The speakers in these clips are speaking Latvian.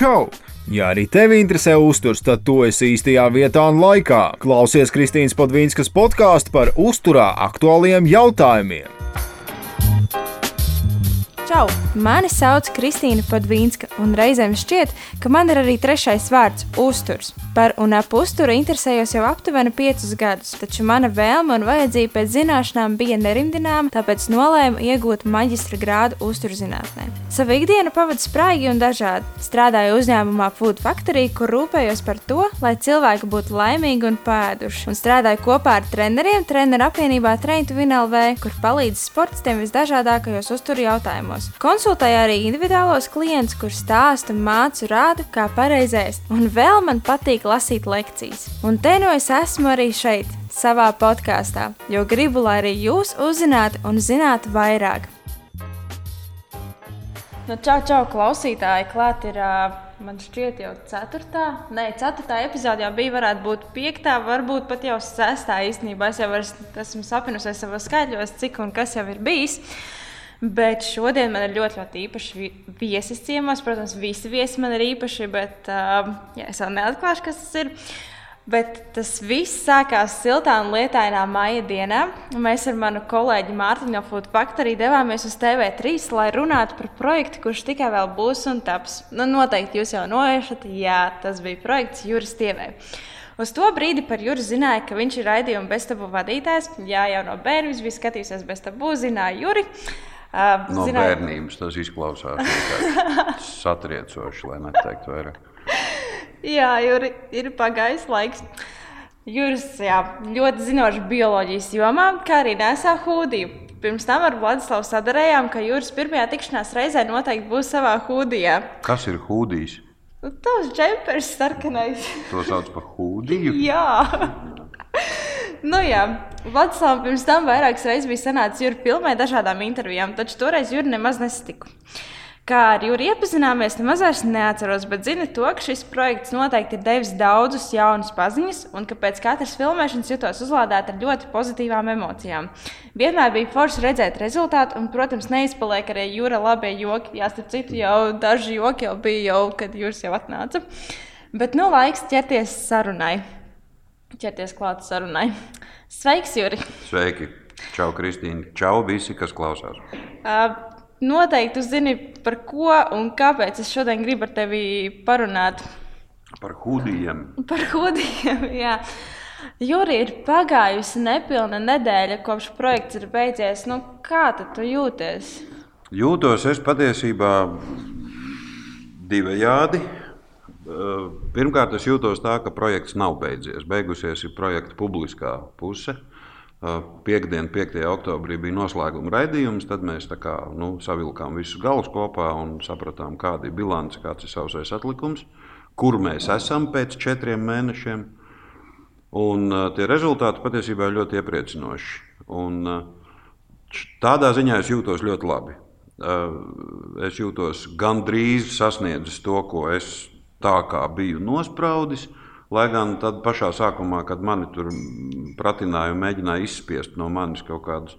Čau! Ja arī tevi interesē uzturs, tad tu esi īstajā vietā un laikā. Klausies Kristīnas Podvīnskas podkāstu par uzturā aktuāliem jautājumiem. Čau! Mani sauc Kristīna Padvīnska, un reizēm šķiet, ka man ir arī trešais vārds - uzturs. Par un ap uzturu interesējos jau aptuveni piecus gadus, taču mana vēlme un vajadzība pēc zināšanām bija nerimdināma, tāpēc nolēmu iegūt maģistra grādu uzturzinātnē. Savu ikdienu pavadu spraigi un dažādi. Strādāju uzņēmumā Food Factory, kur rūpējos par to, lai cilvēki būtu laimīgi un pēduši. Un strādāju kopā ar treneriem treneru apvienībā Traintu Vinelvē, kur palīdz sportistiem visdažādākajos uzturu jautājumos jautājumos. Konsultēju arī individuālos klientus, kurus stāstu mācu rādu, kā pareizēst. Un vēl man patīk lasīt lekcijas. Un te nu es esmu arī šeit, savā podkāstā, jo gribu, lai arī jūs uzzinātu un zinātu vairāk. Nu, čau, čau, klausītāji! Klāt ir, man šķiet, jau ceturtā, ne, ceturtā epizode jau bija, varētu būt piektā, varbūt pat jau sestā īstenībā. Es jau esmu sapinusies savos skaitļos, cik un kas jau ir bijis. Uh, Bet šodien man ir ļoti, ļoti īpaši viesis ciemos. Protams, visi viesi man ir īpaši, bet uh, jā, es vēl neatklāšu, kas tas ir. Bet tas viss sākās siltā un lietainā maija dienā. Mēs ar manu kolēģi Mārtiņu no Food Factory devāmies uz TV3, lai runātu par projektu, kurš tikai vēl būs un taps. Nu, noteikti jūs jau noiešat, jā, tas bija projekts Juris Tievē. Uz to brīdi par Juru zināja, ka viņš ir raidījuma beztabu vadītājs. Jā, jau no bērnības bija skatījusies beztabu, zināja Juri. Uh, Uh, no zināt... bērnības tas izklausās satriecoši, lai neteiktu vairāk. jā, Juri, ir pagājis laiks. Juris jā, ļoti zinošs bioloģijas jomā, kā arī nesā hūdiju. Pirms tam ar Vladislavu sadarījām, ka Juris pirmajā tikšanās reizē noteikti būs savā hūdijā. Kas ir hūdijs? Tas džempers sarkanais. to sauc par hūdiju? jā. Nu, jā, Vladislavs pirms tam vairākas reizes bija sanācis Jūras filmē dažādām intervijām, taču toreiz Jūra nemaz nesatiku. Kā ar Jūru iepazināmies, nemaz vairs neatceros, bet zinu to, ka šis projekts noteikti ir devis daudzus jaunus paziņas, un ka pēc katras filmēšanas jutos uzlādēta ar ļoti pozitīvām emocijām. Vienmēr bija forši redzēt rezultātu, un, protams, neizpaliek arī jūra labie joki. Jā, starp citu, jau daži joki jau bija, jau, kad jūras jau atnāca. Bet nu laiks ķerties sarunai ķerties klāt sarunai. Sveiks, Juri! Sveiki! Čau, Kristīne! Čau, visi, kas klausās! Uh, noteikti zini, par ko un kāpēc es šodien gribu ar tevi parunāt. Par hudijiem. Par hudijiem, jā. Juri, ir pagājusi nepilna nedēļa, kopš projekts ir beidzies. Nu, kā tu jūties? Jūtos es patiesībā divējādi. Eh, pirmkārt, es jūtos tā, ka projekts nav beidzies. Beigusies ir projekta publiskā puse. Eh, Piektdien, 5. oktobrī bija noslēguma raidījums. Tad mēs kā, nu, savilkām visus galus kopā un sapratām, kāda ir bilance, kāds ir savs atlikums, kur mēs esam pēc četriem mēnešiem. Un, uh, tie rezultāti patiesībā ir ļoti iepriecinoši. Un, tādā ziņā es jūtos ļoti labi. Es jūtos gandrīz sasniedzis to, ko es tā, kā biju nospraudis. Lai gan tad pašā sākumā, kad mani tur pratināja un mēģināja izspiest no manis kaut kādus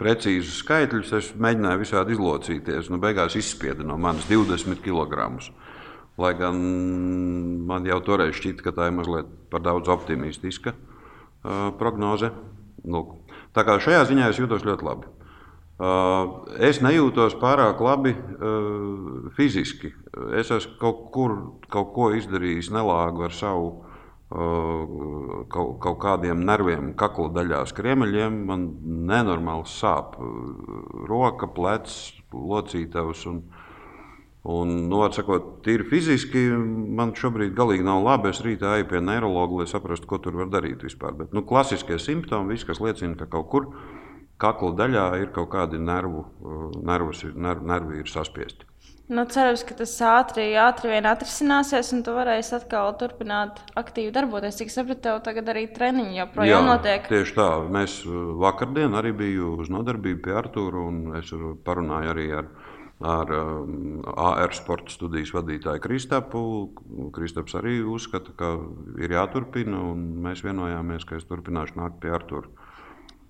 precīzus skaitļus, es mēģināju visādi izlocīties. Nu, beigās izspieda no manis 20 kg. Lai gan man jau toreiz šķita, ka tā ir mazliet par daudz optimistiska uh, prognoze. Lūk. Tā kā šajā ziņā es jūtos ļoti labi. Uh, es nejūtos pārāk labi uh, fiziski. Es esmu kaut kur kaut ko izdarījis nelāgu ar savu uh, kaut, kaut kādiem nerviem, kakla daļās, kriemeļiem. Man nenormāli sāp roka, plecs, locītavs. Un, un, nu, atsakot, tīri fiziski man šobrīd galīgi nav labi. Es rītā eju pie neiroloģa, lai saprastu, ko tur var darīt vispār. Bet, nu, klasiskie simptomi, viss, kas liecina, ka kaut kur ir kakla daļā ir kaut kādi nervu, uh, nervus, nerv, nervi ir saspiesti. Nu, cerams, ka tas ātri, ātri vien atrisināsies, un tu varēsi atkal turpināt aktīvi darboties. Cik sapratu, tev tagad arī treniņi joprojām notiek. Tieši tā. Mēs uh, vakardien arī biju uz nodarbību pie Artūra, un es parunāju arī ar, ar um, AR sporta studijas vadītāju Kristapu. Kristaps arī uzskata, ka ir jāturpina, un mēs vienojāmies, ka es turpināšu nākt pie Artūra.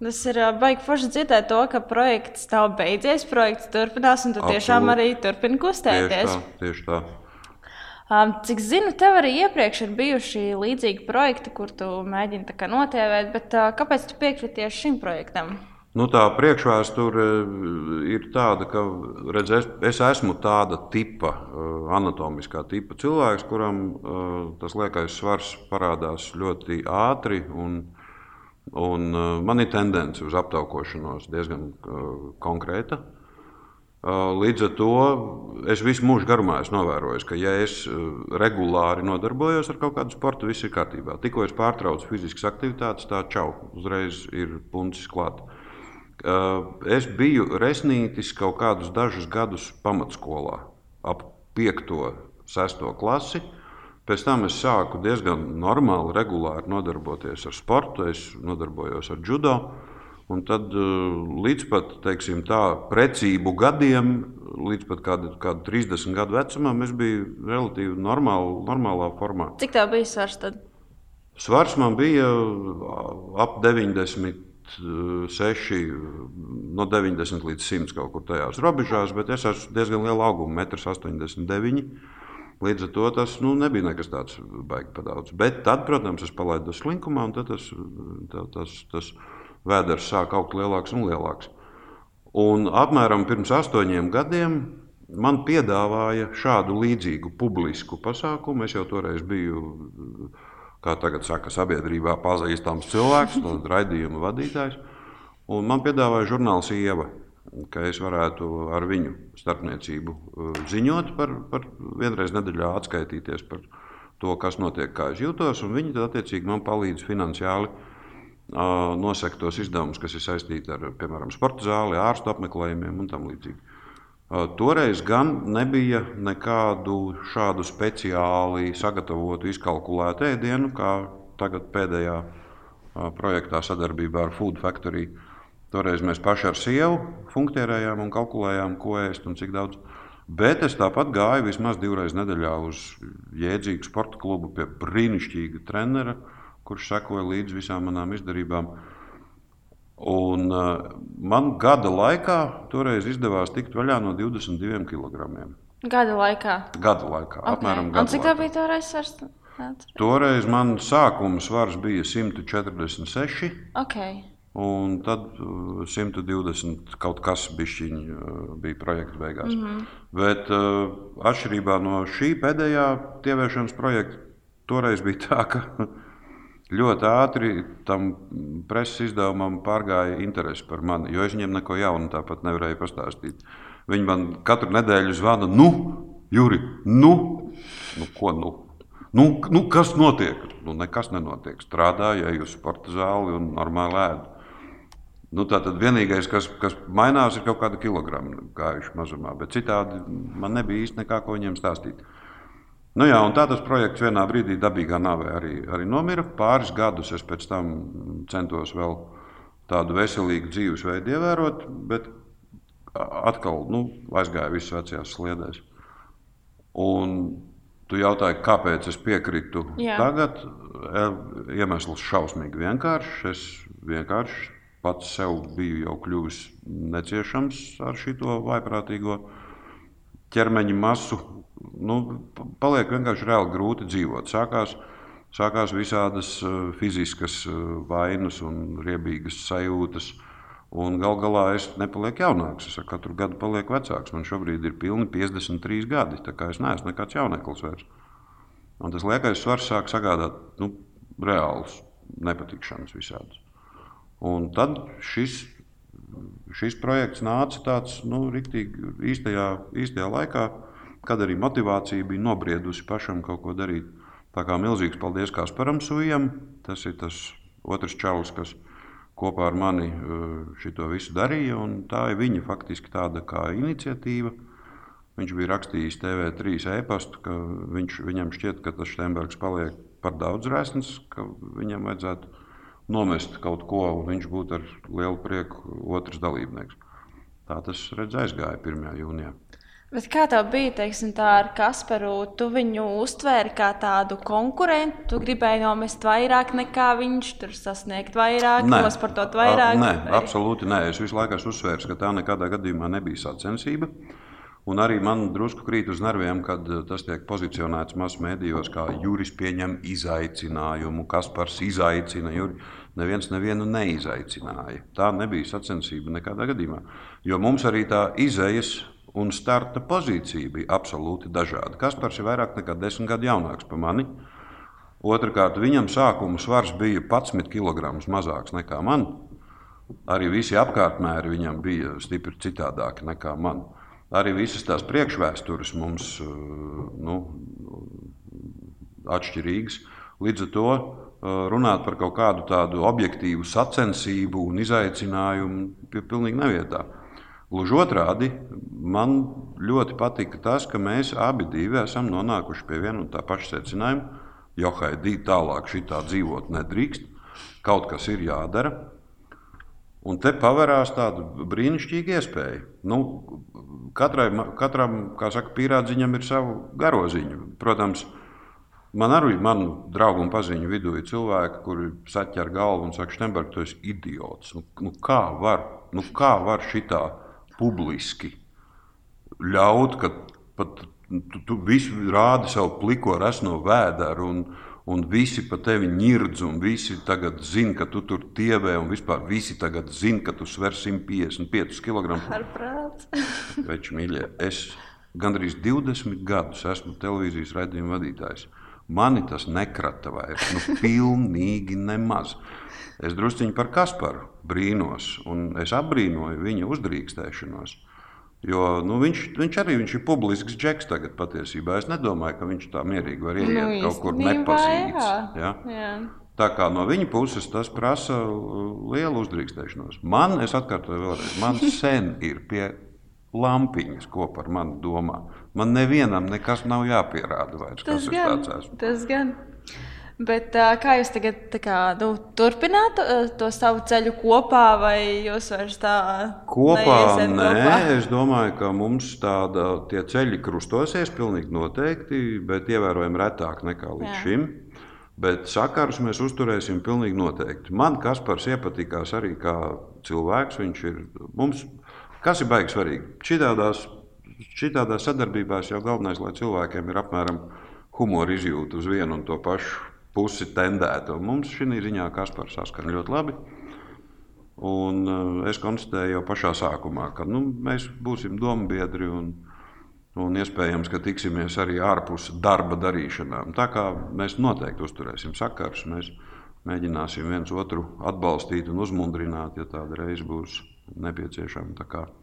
Tas ir baigi forši dzirdēt to, ka projekts nav beidzies, projekts turpinās, un tu Absolut. tiešām arī turpini kustēties. Tieši tā. Tieši tā. Um, cik zinu, tev arī iepriekš ir bijuši līdzīgi projekti, kur tu mēģini notievēt, bet uh, kāpēc tu piekriti tieši šim projektam? Nu, tā priekšvēsture ir tāda, ka redz, es, es esmu tāda tipa, anatomiskā tipa cilvēks, kuram uh, tas liekais svars parādās ļoti ātri. Un, un, uh, man ir tendence uz aptaukošanos diezgan uh, konkrēta. Līdz ar to es visu mūžu garumā esmu novērojis, ka, ja es regulāri nodarbojos ar kaut kādu sportu, viss ir kārtībā. Tikko es pārtraucu fiziskas aktivitātes, tā čau, uzreiz ir puncis klāts. Es biju resnītis kaut kādus dažus gadus pamatskolā, ap 5. un 6. klasi. Pēc tam es sāku diezgan normāli, regulāri nodarboties ar sportu. Es nodarbojos ar judo. Un tad līdz pat teiksim, tā, precību gadiem, līdz pat kādu, kādu 30 gadu vecumam, es biju relatīvi normāli, normālā formā. Cik tā bija svars? Tad? Svars man bija ap 90 6, no 90 līdz 100 kaut kur tajās robežās, bet es esmu diezgan liela auguma, 1,89 m. Līdz ar to tas nu, nebija nekas tāds baigi pa daudz. Bet tad, protams, es palaidu to slinkumā, un tas, tas, tas vēders sāk augt lielāks un lielāks. Un apmēram pirms astoņiem gadiem man piedāvāja šādu līdzīgu publisku pasākumu. Es jau toreiz biju kā tagad saka, sabiedrībā pazīstams cilvēks, raidījuma vadītājs. Un man piedāvāja žurnāls Ieva, ka es varētu ar viņu starpniecību uh, ziņot par, par vienreiz nedēļā atskaitīties par to, kas notiek, kā es jūtos. Viņi tad attiecīgi man palīdz finansiāli uh, nosekt tos izdevumus, kas ir saistīti ar, piemēram, sporta zāli, ārstu apmeklējumiem un tam līdzīgi. Toreiz gan nebija nekādu šādu speciāli sagatavotu, izkalkulētu ēdienu, kā tagad pēdējā projektā sadarbībā ar Food Factory. Toreiz mēs paši ar sievu funkcionējām un kalkulējām, ko ēst un cik daudz. Bet es tāpat gāju vismaz divreiz nedēļā uz jēdzīgu sporta klubu pie brīnišķīga trenera, kurš sekoja līdzi visām manām izdarībām. Un, uh, man gada laikā toreiz izdevās tikt vaļā no 22 kg. Gada laikā? Gada laikā, okay. apmēram gada. Un cik tā bija toreiz svars? Toreiz man sākuma svars bija 146. Okay. Un tad 120 kaut kas bišķiņ, bija projekta beigās. Mm -hmm. Bet uh, atšķirībā no šī pēdējā tievēršanas projekta, toreiz bija tā, ka ļoti ātri tam preses izdevumam pārgāja interese par mani, jo es viņiem neko jaunu tāpat nevarēju pastāstīt. Viņi man katru nedēļu zvana, nu, Juri, nu, nu ko nu? Nu, nu, kas notiek? Nu, nekas nenotiek. Strādāju, eju uz sporta zāli un normāli ēdu. Nu, tā tad vienīgais, kas, kas mainās, ir kaut kāda kilograma gājuši mazumā, bet citādi man nebija īsti nekā, ko viņiem stāstīt. Nu jā, tā tas projekts vienā brīdī dabīgā nāvē arī, arī nomira. Pāris gadus es pēc tam centos vēl tādu veselīgu dzīvesveidu ievērot, bet atkal nu, aizgāju visas vecajās sliedēs. Un tu jautāji, kāpēc es piekritu Jā. tagad? E, iemesls šausmīgi vienkāršs. Es vienkārši pats sev biju jau kļuvis neciešams ar šo vaiprātīgo ķermeņa masu, nu, paliek vienkārši reāli grūti dzīvot. Sākās, sākās visādas uh, fiziskas uh, vainas un riebīgas sajūtas. Un gal galā es nepalieku jaunāks. Es katru gadu palieku vecāks. Man šobrīd ir pilni 53 gadi. Tā kā es neesmu nekāds jauneklis vairs. Un tas liekais svars sāk sagādāt nu, reāls nepatikšanas visādas. Un tad šis šis projekts nāca tāds nu, riktīgi īstajā, īstajā laikā, kad arī motivācija bija nobriedusi pašam kaut ko darīt. Tā kā milzīgs paldies Kasparam Sujam. Tas ir tas otrs čalis, kas kopā ar mani eh, šo visu darīja. Tā ir viņa faktiski tāda kā iniciatīva. Viņš bija rakstījis TV3 e-pastu, ka viņš, viņam šķiet, ka tas Steinbergs paliek par daudz rēsns, ka viņam vajadzētu nomest kaut ko, un viņš būtu ar lielu prieku otrs dalībnieks. Tā tas redz, aizgāja 1. jūnijā. Bet kā tev bija teiksim, tā ar Kasparu? Tu viņu uztvēri kā tādu konkurentu, tu gribēji nomest vairāk nekā viņš, tur sasniegt vairāk, nosportot vairāk. Nē, vai? absolūti nē. Es visu laiku esmu uzsvērs, ka tā nekādā gadījumā nebija sacensība. Un arī man drusku krīt uz nerviem, kad eh, tas tiek pozicionēts masu mēdījos, kā Juris pieņem izaicinājumu, kas par izaicina. Juri. Neviens nevienu neizaicināja. Tā nebija sacensība nekādā gadījumā. Jo mums arī tā izējas un starta pozīcija bija absolūti dažāda. Kaspars ir vairāk nekā desmit gadu jaunāks par mani. Otrakārt, viņam sākuma svars bija 11 kg mazāks nekā man. Arī visi apkārtmēri viņam bija stipri citādāki nekā man arī visas tās priekšvēstures mums eh, nu, atšķirīgas. Līdz ar to eh, runāt par kaut kādu tādu objektīvu sacensību un izaicinājumu ir pilnīgi nevietā. Gluži otrādi, man ļoti patika tas, ka mēs abi esam nonākuši pie viena un tā paša secinājuma. Johaidī tālāk šī tā dzīvot nedrīkst, kaut kas ir jādara. Un te pavērās tāda brīnišķīga iespēja. Nu, katrai, katram, kā saka, pīrādziņam ir sava garoziņa. Protams, man arī manu draugu un paziņu vidū ir cilvēki, kuri saķer galvu un saka, Štemberg, tu esi idiots. Nu, nu, kā var, nu, kā var šitā publiski ļaut, ka pat tu, tu visu rādi savu pliko resno vēderu un, un visi pa tevi ņirdz, un visi tagad zina, ka tu tur tievē, un vispār visi tagad zina, ka tu sver 155 kg. Ar prātu. Veči, mīļie, es gandrīz 20 gadus esmu televīzijas raidījuma vadītājs. Mani tas nekrata vairs, nu, pilnīgi nemaz. Es drusciņi par Kasparu brīnos, un es apbrīnoju viņa uzdrīkstēšanos. Jo nu, viņš, viņš arī viņš ir publisks džeks tagad patiesībā. Es nedomāju, ka viņš tā mierīgi var ieiet nu, kaut kur nepazīstams. Ja? Jā. Tā kā no viņa puses tas prasa uh, lielu uzdrīkstēšanos. Man, es atkārtoju vēlreiz, man sen ir pie lampiņas, ko par mani domā. Man nevienam nekas nav jāpierāda vairs. Tas gan, tas gan. Bet, kā jūs tagad kā, nu, turpināt to savu ceļu kopā, vai jūs vairs tā kopā? Nē, kopā? es domāju, ka mums tāda tie ceļi krustosies pilnīgi noteikti, bet ievērojami retāk nekā līdz Jā. šim. Bet sakarus mēs uzturēsim pilnīgi noteikti. Man Kaspars iepatikās arī kā cilvēks. Viņš ir mums, kas ir baigi svarīgi. Šitādās, šitādās sadarbībās jau galvenais, lai cilvēkiem ir apmēram humora izjūta uz vienu un to pašu pusi tendēta. Un mums šī ziņā Kaspars saskan ļoti labi. Un uh, es konstatēju jau pašā sākumā, ka nu, mēs būsim dombiedri un, un iespējams, ka tiksimies arī ārpus darba darīšanām. Tā kā mēs noteikti uzturēsim sakars, mēs mēģināsim viens otru atbalstīt un uzmundrināt, ja tāda reize būs nepieciešama.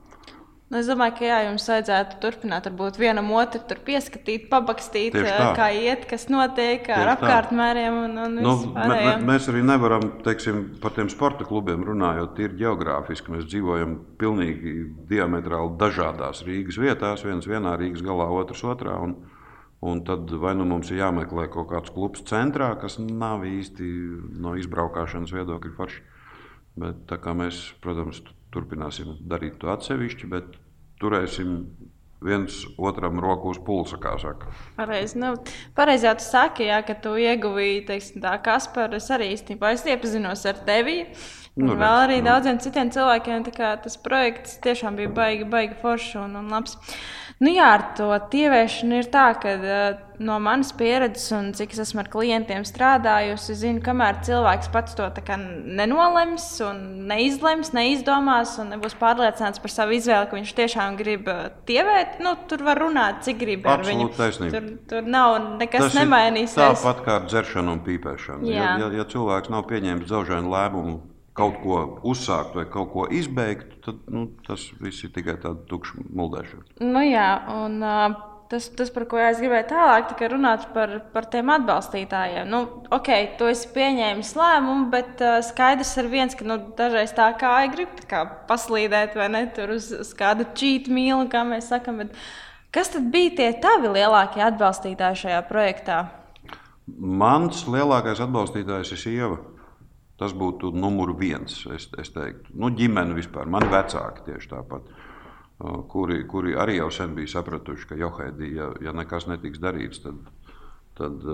Nu, es domāju, ka jā, jums vajadzētu turpināt, varbūt vienam otru pieskatīt, pabakstīt, kā iet, kas notiek Tieši ar apkārtmēriem. Un, un nu, mē, mēs arī nevaram, teiksim, par tiem sporta klubiem runājot, tīri geogrāfiski. Mēs dzīvojam pilnīgi diametrāli dažādās Rīgas vietās, viens vienā Rīgas galā, otrs otrā. Un, un tad vai nu mums ir jāmeklē kaut kāds klubs centrā, kas nav īsti no izbraukšanas viedokļa forši. Bet tā kā mēs, protams, turpināsim darīt to atsevišķi, bet turēsim viens otram roku uz pulsa, kā saka. Pareizi, nu, pareizi jau tu saki, jā, ka tu ieguvíji, teiksim, tā Kaspar, es arī īstenībā es iepazinos ar tevi. Nu, un vēl arī nu. daudziem citiem cilvēkiem tas projekts tiešām bija baigi, baigi foršs un, un labs. Nu, jā, ar to tieviešanu ir tā, ka uh, no manas pieredzes, un cik es esmu ar klientiem strādājusi, zinu, kamēr cilvēks pats to nenolems, neizlems, neizdomās un nebūs pārliecināts par savu izvēli, ka viņš tiešām grib tievēt, nu, tur var runāt, cik grib. Tur, tur nav nekas Tas nemainīsies. Tāpat kā ar dzeršanu un pīpēšanu. Ja, ja, ja cilvēks nav pieņēmis dzaužainu lēmumu kaut ko uzsākt vai kaut ko izbeigt, tad nu, tas viss ir tikai tāds tukšs muldēšana. Nu, jā, un, uh, Tas, tas, par ko es gribēju tālāk runāt, par, par tiem atbalstītājiem. Nu, ok, tu esi pieņēmis lēmumu, bet uh, skaidrs ir viens, ka nu, dažreiz tā kā grib kā paslīdēt vai ne tur uz, uz kādu čītu mīlu, kā mēs sakām. Bet kas tad bija tie tavi lielākie atbalstītāji šajā projektā? Mans lielākais atbalstītājs ir sieva. Tas būtu numurs viens. Es, es teiktu, nu, ģimene vispār, man vecāki tieši tāpat. Kuri, kuri arī jau sen bija sapratuši, ka Johēdī, ja, ja nekas netiks darīts, tad, tad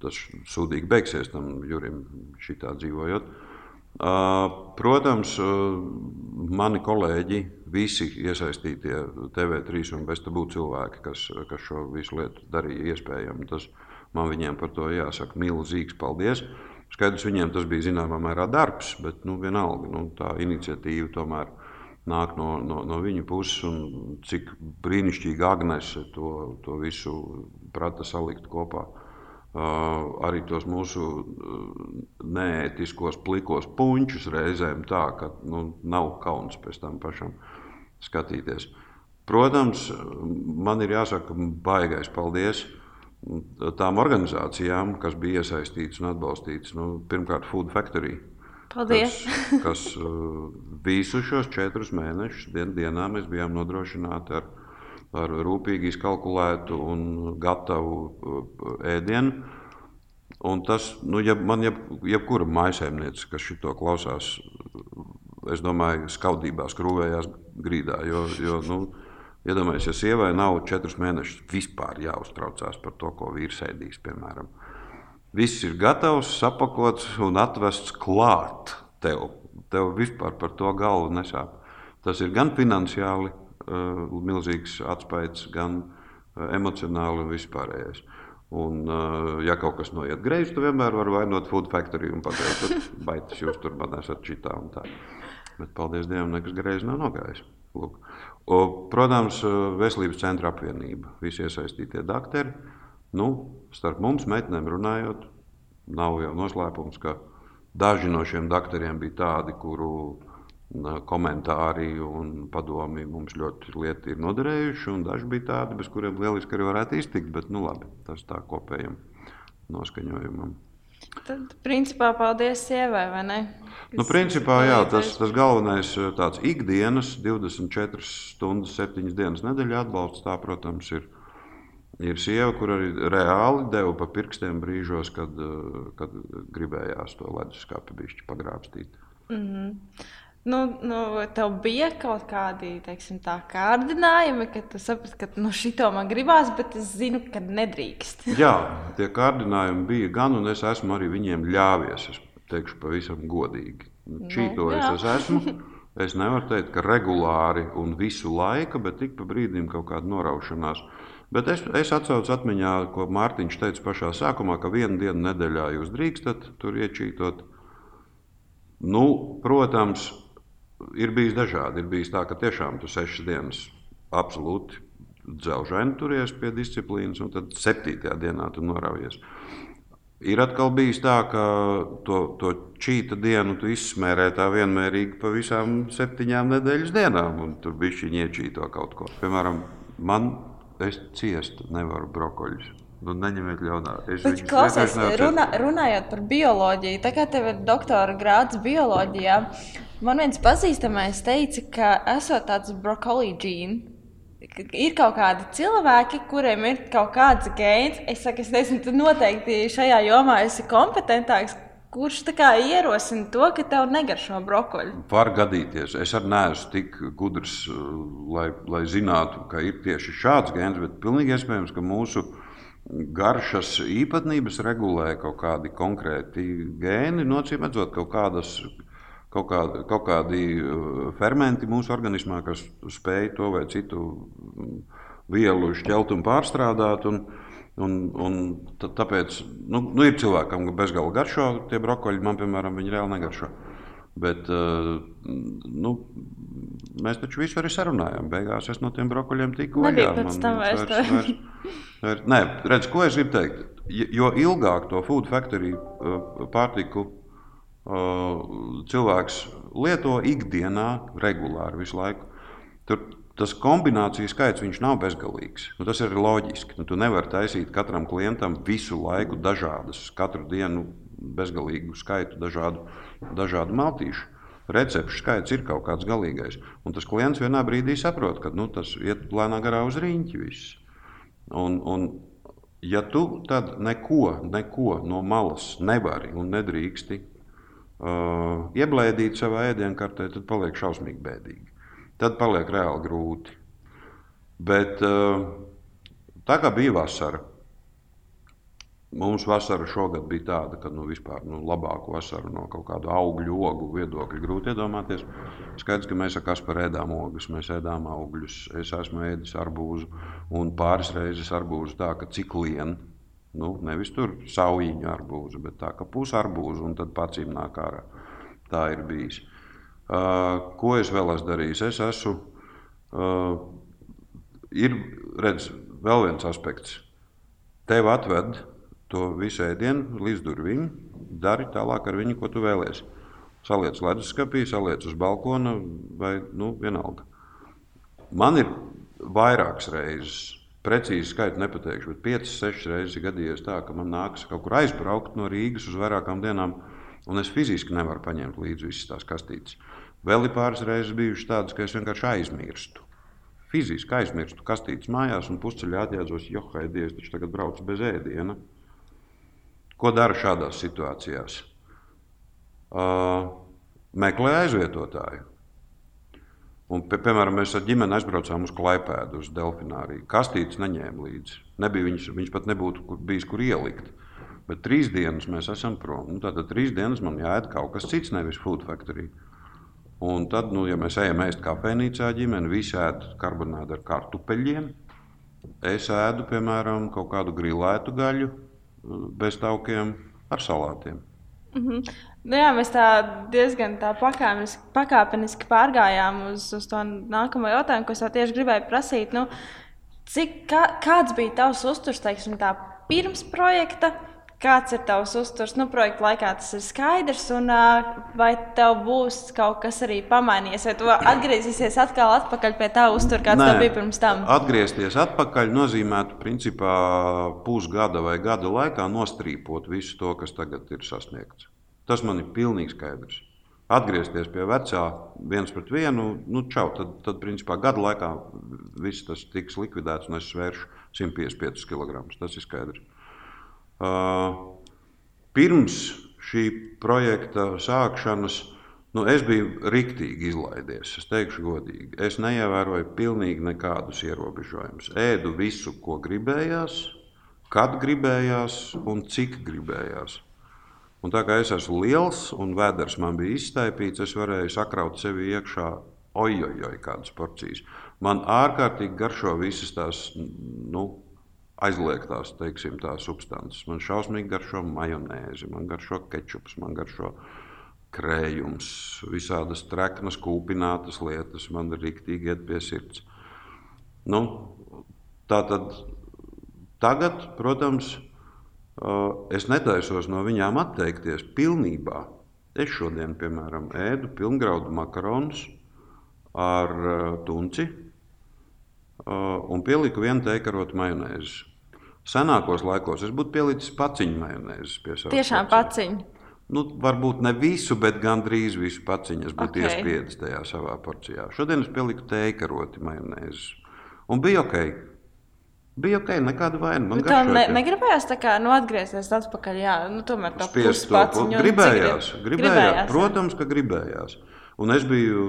tas sūdīgi beigsies tam Jurim šitā dzīvojot. Protams, mani kolēģi, visi iesaistītie TV3 un BSTB cilvēki, kas, kas šo visu lietu darīja iespējamu, tas man viņiem par to jāsaka milzīgs paldies. Skaidrs, viņiem tas bija zināmā mērā darbs, bet nu, vienalga nu, tā iniciatīva tomēr nāk no, no, no viņa puses. Cik brīnišķīgi Agnese to, to visu prata salikt kopā. Uh, arī tos mūsu neētiskos, plikos puņķus reizēm tā, ka nu, nav kauns pēc tam pašam skatīties. Protams, man ir jāsaka baigais paldies tām organizācijām, kas bija iesaistītas un atbalstītas. Nu, pirmkārt, Food Factory. Paldies! Kas, kas visus šos četrus mēnešus dien, dienā mēs bijām nodrošināti ar ar rūpīgi izkalkulētu un gatavu uh, ēdienu. Un tas, nu, ja man jeb, jebkura maisaimniece, kas šito klausās, es domāju, skaudībā skrūvējās grīdā. Jo, jo, nu, Iedomājieties, ja sievai nav četrus mēnešus vispār jāuztraucās par to, ko vīrs ēdīs, piemēram. Viss ir gatavs, sapakots un atvests klāt tev. Tev vispār par to galvu nesāp. Tas ir gan finansiāli, uh, milzīgs atspējs, gan uh, emocionāli un vispārējais. Un, uh, ja kaut kas noiet greizi, tu vienmēr vari vainot Food Factory un pateikt, ka baitas jūs tur man esat šitā un tā. Bet, paldies Dievam, nekas greizi nav nogājis. Lūk. O, protams, Veselības centra apvienība, visi iesaistītie doktori. Nu, starp mums, meitenēm runājot, nav jau noslēpums, ka daži no šiem doktoriem bija tādi, kuru komentāri un padomi mums ļoti lieti ir noderējuši. Daži bija tādi, bez kuriem lieliski arī varētu iztikt, bet nu, labi, tas tā kopējam noskaņojumam. Tad, principā, paldies sievai, vai ne? Nu, principā, jā, tas, tas galvenais tāds ikdienas, 24 stundas, 7 dienas nedēļā atbalsts, tā, protams, ir, ir sieva, kur arī reāli deva pa pirkstiem brīžos, kad, kad gribējās to leduskapi bišķi pagrābstīt. Mm -hmm. Nu, nu, tev bija kaut kādi teiksim, kārdinājumi, ka tu saprati, ka nu, šito man gribās, bet es zinu, ka nedrīkst. Jā, tie kārdinājumi bija gan, un es esmu arī viņiem ļāvies. Es teikšu pavisam godīgi. Čītojas nu, es esmu. Es nevaru teikt, ka regulāri un visu laiku, bet tik pa brīdim kaut kāda noraušanās. Bet es, es atcaucu atmiņā, ko Mārtiņš teica pašā sākumā, ka vienu dienu nedēļā jūs drīkstat tur iečītot. Nu, protams, ir bijis dažādi. Ir bijis tā, ka tiešām tu sešas dienas absolūti dzelžaini turies pie disciplīnas, un tad septītajā dienā tu noraujies. Ir atkal bijis tā, ka to, to čīta dienu tu izsmērē tā vienmērīgi pa visām septiņām nedēļas dienām, un tur bija šī iečīto kaut ko. Piemēram, man es ciestu nevaru brokoļus. Nu, neņemiet ļaunā. Es Bet, klausies, runā, runājot par bioloģiju, tā kā tev ir doktora grāds bioloģijā, man viens pazīstamais teica, ka esot tāds brokoli džīns. Ir kaut kādi cilvēki, kuriem ir kaut kāds gēns. Es saku, es nezinu, tu noteikti šajā jomā esi kompetentāks. Kurš tā kā ierosina to, ka tev negaršo brokoļi? Var gadīties. Es arī neesmu tik gudrs, lai, lai zinātu, ka ir tieši šāds gēns, bet pilnīgi iespējams, ka mūsu mūsu garšas īpatnības regulē kaut kādi konkrēti gēni, nocīmēdzot kaut kādas. Kaut, kādi, kaut kādi uh, fermenti mūsu organismā, kas spēj to vai citu mm, vielu šķelt un pārstrādāt. Un, un, un tāpēc nu, nu, ir cilvēkam, kas bezgalīgi garšo tie brokoļi, man, piemēram, viņi reāli negaršo. Bet, uh, nu, mēs taču visu arī sarunājām. Beigās es no tiem brokoļiem tiku vaļā. Pēc tam vairs, vairs, vairs, vairs, nē, redz, ko es gribu teikt. Jo ilgāk to food factory uh, pārtiku uh, cilvēks lieto ikdienā, regulāri visu laiku, tur tas kombināciju skaits nav bezgalīgs. Nu, tas ir loģiski. Nu, tu nevari taisīt katram klientam visu laiku dažādas, katru dienu bezgalīgu skaitu dažādu, dažādu maltīšu recepšu skaits ir kaut kāds galīgais. Un tas klients vienā brīdī saprot, ka nu, tas iet lēnā garā uz rīņķi. Viss. Un, un, ja tu tad neko, neko no malas nevari un nedrīksti uh, ieblēdīt savā ēdienkartē, tad paliek šausmīgi bēdīgi. Tad paliek reāli grūti. Bet uh, tā kā bija vasara, Mums vasara šogad bija tāda, ka nu, vispār nu, labāku vasaru no kaut kāda augļu, ogu viedokļa grūti iedomāties. Skaidrs, ka mēs ar Kasparu ēdām ogas, mēs ēdām augļus. Es esmu ēdis arbūzu un pāris reizes arbūzu tā, ka cik lien. Nu, nevis tur saujiņu arbūzu, bet tā, ka pusi arbūzu un tad pacīm nāk ārā. Tā ir bijis. Uh, ko es vēl esmu darījis? Es esmu, uh, ir, redz, vēl viens aspekts. Tev atved to visu ēdienu līdz durvīm, dari tālāk ar viņu, ko tu vēlēsies. Saliec leduskapī, saliec uz balkona vai nu, vienalga. Man ir vairākas reizes, precīzi skaitu nepateikšu, bet 5, 6 reizes gadījies tā, ka man nākas kaut kur aizbraukt no Rīgas uz vairākām dienām, un es fiziski nevaru paņemt līdzi visas tās kastītes. Vēl ir pāris reizes bijušas tādas, ka es vienkārši aizmirstu. Fiziski aizmirstu kastītes mājās un pusceļā atjēdzos, jo haidies, taču tagad braucu bez ēdiena. Ko dara šādās situācijās? Uh, meklē aizvietotāju. Un, pie, piemēram, mēs ar ģimeni aizbraucām uz Klaipēdu, uz Delfināru. Kastītes neņēma līdzi. Nebija, viņš, viņš pat nebūtu kur, bijis, kur ielikt. Bet trīs dienas mēs esam prom. Nu, tad trīs dienas man jāēd kaut kas cits, nevis Food Factory. Un tad, nu, ja mēs ejam ēst kafejnīcā, ģimene visi ēd karbonādu ar kartupeļiem. Es ēdu, piemēram, kaut kādu grilētu gaļu, bez taukiem ar salātiem. Mm -hmm. nu, jā, mēs tā diezgan tā pakāpeniski, pakāpeniski pārgājām uz, uz to nākamo jautājumu, ko es tieši gribēju prasīt. Nu, cik, kā, kāds bija tavs uzturs teiksim, pirms projekta? Kāds ir tavs uzturs? Nu, projekta laikā tas ir skaidrs, un vai tev būs kaut kas arī pamainījies, vai tu atgriezīsies atkal atpakaļ pie tā uztura, kāds Nē, tev bija pirms tam? Atgriezties atpakaļ nozīmētu, principā, pusgada vai gada laikā nostrīpot visu to, kas tagad ir sasniegts. Tas man ir pilnīgi skaidrs. Atgriezties pie vecā, viens pret vienu, nu, čau, tad, tad principā, gada laikā viss tas tiks likvidēts, un es svēršu 155 kg. Tas ir skaidrs. Pirms šī projekta sākšanas nu, es biju rīktīgi izlaidies. Es teikšu, godīgi. Es neievēroju pilnīgi nekādus ierobežojumus. Ēdu visu, ko gribējās, kad gribējās un cik gribējās. Un tā kā es esmu liels un vēders man bija iztaipīts, es varēju sakraut sevi iekšā ojojoj kādas porcijas. Man ārkārtīgi garšo visas tās nu, aizliegtās teiksim, substances. Man šausmīgi garšo majonēzi, man garšo kečups, man garšo krējums, visādas treknas, kūpinātas lietas. Man ir rīktīgi iet pie sirds. Nu, tā tad tagad, protams, es netaisos no viņām atteikties pilnībā. Es šodien, piemēram, ēdu pilngraudu makaronus ar tunci, un pieliku vienu teikarotu majonēzi. Senākos laikos es būtu pielicis paciņu majonēzi pie savas. Tiešām paciņu. Nu, varbūt ne visu, bet gandrīz visu paciņu es būtu okay. iespiedis tajā savā porcijā. Šodien es pieliku teikaroti majonēzi. Un bija ok. Bija ok, nekāda vaina. Man tā ne, negribējās tā kā nu, atgriezties atpakaļ. Jā, nu, tomēr tā spiest to. Gribējās, gribējās, gribējās. Protams, ka gribējās. Un es biju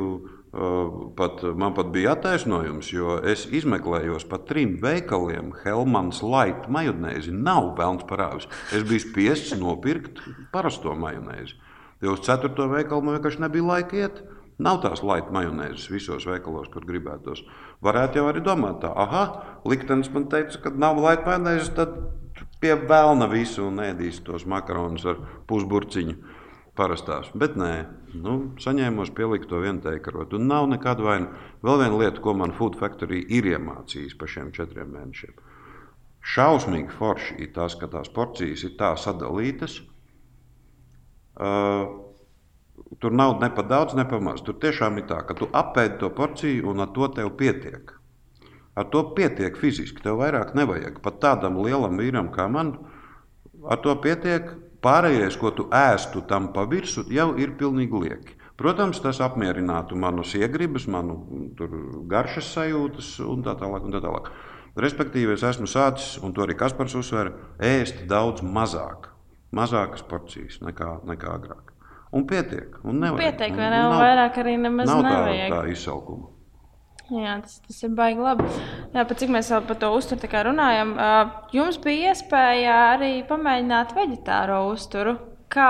Pat, man pat bija attaisnojums, jo es izmeklēju pa trim veikaliem Helmans Light majonēzi. Nav pelns parāvis. Es biju spiests nopirkt parasto majonēzi. Jo uz ceturto veikalu man vienkārši nebija laika iet. Nav tās laika majonēzes visos veikalos, kur gribētos. Varētu jau arī domāt, tā, ah, liktenis man teica, ka nav laika majonēzes, tad pie vēlna visu un ēdīs tos makaronus ar pusburciņu parastās. Bet nē, nu, saņēmos pielikt to vienu teikarotu. Un nav nekāda vaina. Vēl viena lieta, ko man Food Factory ir iemācījis pa šiem četriem mēnešiem. Šausmīgi forši ir tas, ka tās porcijas ir tā sadalītas. Uh, tur nav ne pa daudz, ne pa maz. Tur tiešām ir tā, ka tu apēdi to porciju un ar to tev pietiek. Ar to pietiek fiziski. Tev vairāk nevajag. Pat tādam lielam vīram kā man, ar to pietiek Pārējais, ko tu ēstu tam pa virsmu, jau ir pilnīgi lieki. Protams, tas apmierinātu manas iegribas, manu garšas sajūtas un tā tālāk. Un tā tālāk. Respektīvi, es esmu sācis, un to arī Kaspars uzsver, ēst daudz mazāk, mazākas porcijas nekā, nekā agrāk. Un pietiek. Un nevajag. pietiek, vai nav, nav vairāk arī nemaz nav nevajag. Tā, tā izsalkuma. Jā, tas, tas ir baigi labi. Jā, pat cik mēs vēl par to uzturu runājam, jums bija iespēja arī pamēģināt vegetāro uzturu. Kā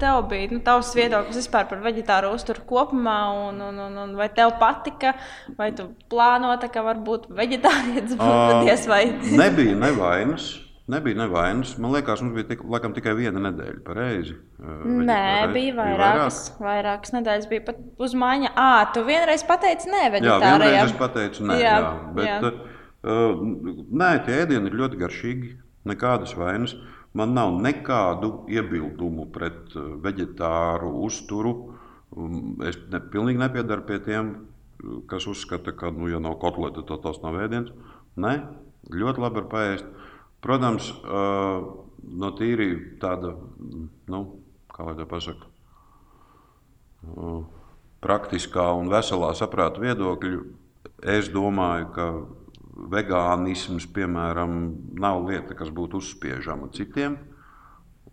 tev bija nu, tavs viedoklis vispār par vegetāro uzturu kopumā, un, un, un, un vai tev patika, vai tu plānoti, ka varbūt vegetārietis būtu vai? nebija nevainas. Nebija nevainas. Man liekas, mums bija tik, laikam, tikai viena nedēļa. Pareizi. Nē, pareizi. bija vairākas, bija vairākas nedēļas. Bija pat uz māja. À, tu vienreiz pateici, nē, vegetārajā. Jā, vienreiz es pateicu, nē, jā, jā, bet, jā. Uh, nē, tie ēdieni ir ļoti garšīgi. Nekādas vainas. Man nav nekādu iebildumu pret vegetāru uzturu. Es ne, pilnīgi nepiedaru pie tiem, kas uzskata, ka, nu, ja nav kotleta, tad tas nav ēdiens. Nē, ļoti labi var paēst. Protams, no tīri tāda, nu, kā lai to pasaka, praktiskā un veselā saprāta viedokļa, es domāju, ka vegānisms, piemēram, nav lieta, kas būtu uzspiežama citiem,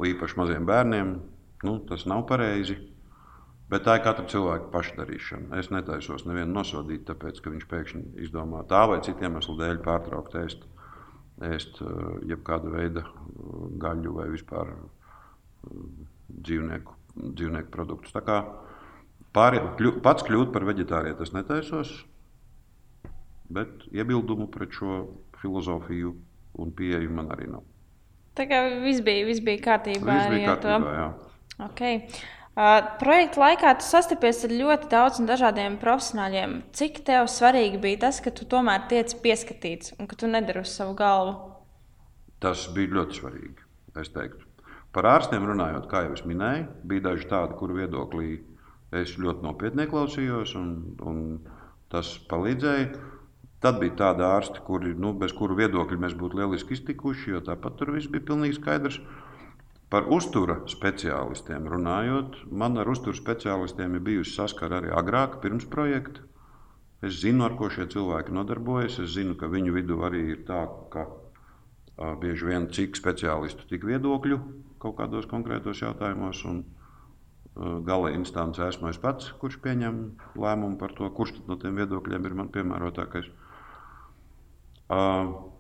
īpaši maziem bērniem. Nu, tas nav pareizi. Bet tā ir katra cilvēka pašdarīšana. Es netaisos nevienu nosodīt, tāpēc, ka viņš pēkšņi izdomā tā vai citiem iemeslu dēļ pārtraukt ēst ēst eh, jebkāda veida eh, gaļu vai vispār eh, dzīvnieku, dzīvnieku produktus. Tā kā pāri, kļu, pats kļūt par vegetārietu es netaisos, bet iebildumu pret šo filozofiju un pieeju man arī nav. Tā kā viss bija, viss bija kārtībā. Viss bija kārtībā, jā. Okay. Uh, projekta laikā tu sastapies ar ļoti daudziem dažādiem profesionāļiem. Cik tev svarīgi bija tas, ka tu tomēr tiec pieskatīts un ka tu nedari uz savu galvu? Tas bija ļoti svarīgi. Es teiktu. Par ārstiem runājot, kā jau es minēju, bija daži tādi, kuru viedoklī es ļoti nopietni klausījos, un, un tas palīdzēja. Tad bija tādi ārsti, kuri, nu, bez kuru viedokļa mēs būtu lieliski iztikuši, jo tāpat tur viss bija pilnīgi skaidrs. Par uztura speciālistiem runājot, man ar uztura speciālistiem ir bijusi saskara arī agrāk, pirms projekta. Es zinu, ar ko šie cilvēki nodarbojas. Es zinu, ka viņu vidū arī ir tā, ka uh, bieži vien cik speciālistu, tik viedokļu kaut kādos konkrētos jautājumos. Un, uh, Gala instance esmu es pats, kurš pieņem lēmumu par to, kurš no tiem viedokļiem ir man piemērotākais. Uh,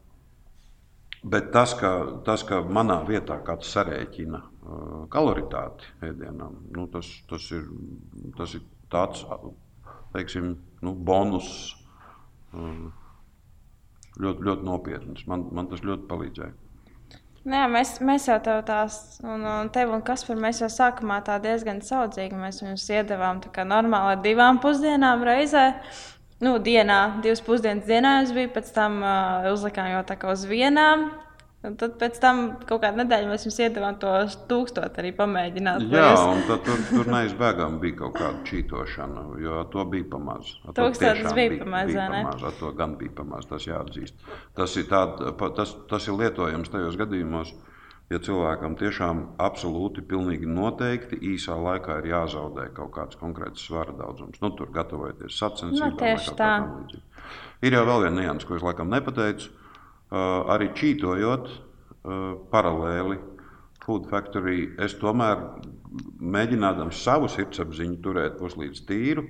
Bet tas, ka, tas, ka manā vietā kāds sarēķina uh, kaloritāti ēdienam, nu, tas, tas, ir, tas ir tāds teiksim, nu, bonus. Uh, ļoti, ļoti nopietns. Man, man tas ļoti palīdzēja. Nē, mēs, mēs jau tev tās, un, un tev un Kaspar, mēs jau sākumā tā diezgan saudzīgi. Mēs viņus iedavām tā kā normāli ar divām pusdienām reizē. Nu, dienā, divas pusdienas dienā es biju, pēc tam uh, uzlikām jau tā kā uz vienām. Un tad pēc tam kaut kādā nedēļā mēs jums iedavām to tūkstošu arī pamēģināt. Jā, es... un tad tur, tur neizbēgami bija kaut kāda čītošana, jo to bija pamaz. Tūkstotis bija pamaz, bija pamaz, to gan bija pamaz, tas jāatzīst. Tas ir, tād, tas, tas ir lietojams tajos gadījumos, ja cilvēkam tiešām absolūti, pilnīgi noteikti īsā laikā ir jāzaudē kaut kāds konkrēts svara daudzums. Nu, tur gatavoties sacensībām. Nu, tieši tā. Ir jau vēl viena nianses, ko es laikam nepateicu. Uh, arī čītojot uh, paralēli Food Factory, es tomēr mēģinādams savu sirdsapziņu turēt puslīdz tīru.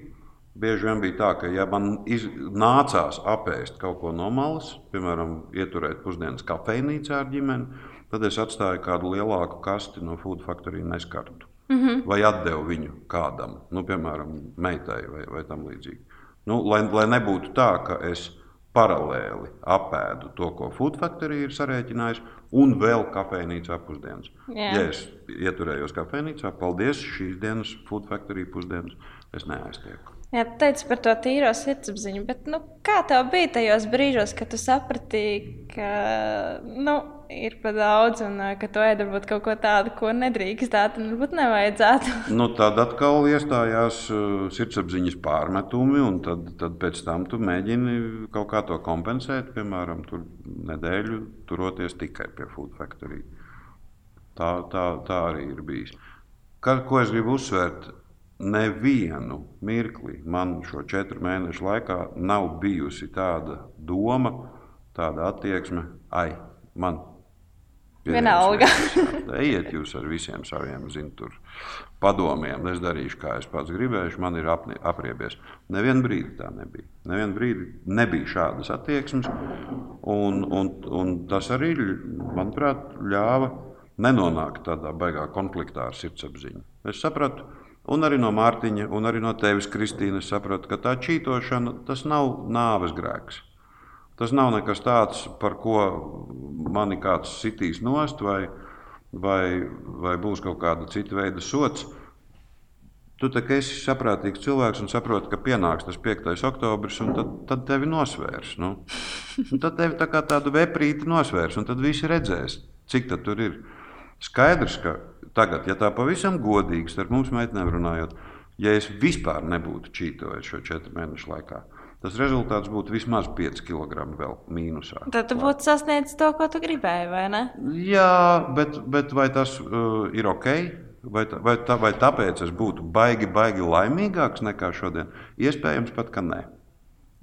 Bieži vien bija tā, ka, ja man iz, nācās apēst kaut ko no malas, piemēram, ieturēt pusdienas kafejnīcā ar ģimeni, tad es atstāju kādu lielāku kasti no Food Factory neskartu. Mm -hmm. Vai atdevu viņu kādam, nu, piemēram, meitai vai, vai tam līdzīgi. Nu, lai, lai nebūtu tā, ka es paralēli apēdu to, ko Food Factory ir sarēķinājis, un vēl kafejnīcā pusdienas. Jā. Ja es ieturējos kafejnīcā, paldies šīs dienas Food Factory pusdienas, es neaiztieku. Jā, tu teici par to tīro sirdsapziņu, bet nu, kā tev bija tajos brīžos, kad tu saprati, ka nu, ir par daudz un ka tu ēdi varbūt kaut ko tādu, ko nedrīkstētu un varbūt nevajadzētu? Nu, tad atkal iestājās sirdsapziņas pārmetumi, un tad, tad pēc tam tu mēģini kaut kā to kompensēt, piemēram, tur nedēļu turoties tikai pie Food Factory. Tā, tā, tā arī ir bijis. Ka, ko es gribu uzsvērt? nevienu mirkli man šo četru mēnešu laikā nav bijusi tāda doma, tāda attieksme, ai, man Vienalga. Ejiet jūs ar visiem saviem zin, padomiem. Es darīšu, kā es pats gribēšu. Man ir apni, apriebies. Nevienu brīdi tā nebija. Nevienu brīdi nebija šādas attieksmes. Un, un, un tas arī, manuprāt, ļāva nenonākt tādā baigā konfliktā ar sirdsapziņu. Es sapratu, un arī no Mārtiņa, un arī no tevis, Kristīne, sapratu, ka tā čītošana tas nav nāves grēks. Tas nav nekas tāds, par ko mani kāds sitīs nost, vai, vai, vai būs kaut kāda cita veida sots. Tu tā kā esi saprātīgs cilvēks un saproti, ka pienāks tas 5. oktobris, un tad, tad tevi nosvērs. Nu? Un tad tevi tā kā tādu veprīti nosvērs, un tad visi redzēs, cik tur ir. Skaidrs, ka tagad, ja tā pavisam godīgi starp mums meitenēm runājot, ja es vispār nebūtu čītojis šo četru mēnešu laikā, tas rezultāts būtu vismaz 5 kg vēl mīnusā. Tad tu būtu sasniedzis to, ko tu gribēji, vai ne? Jā, bet, bet vai tas uh, ir ok? Vai, tā, vai, tā, vai tāpēc es būtu baigi, baigi laimīgāks nekā šodien? Iespējams, pat ka nē.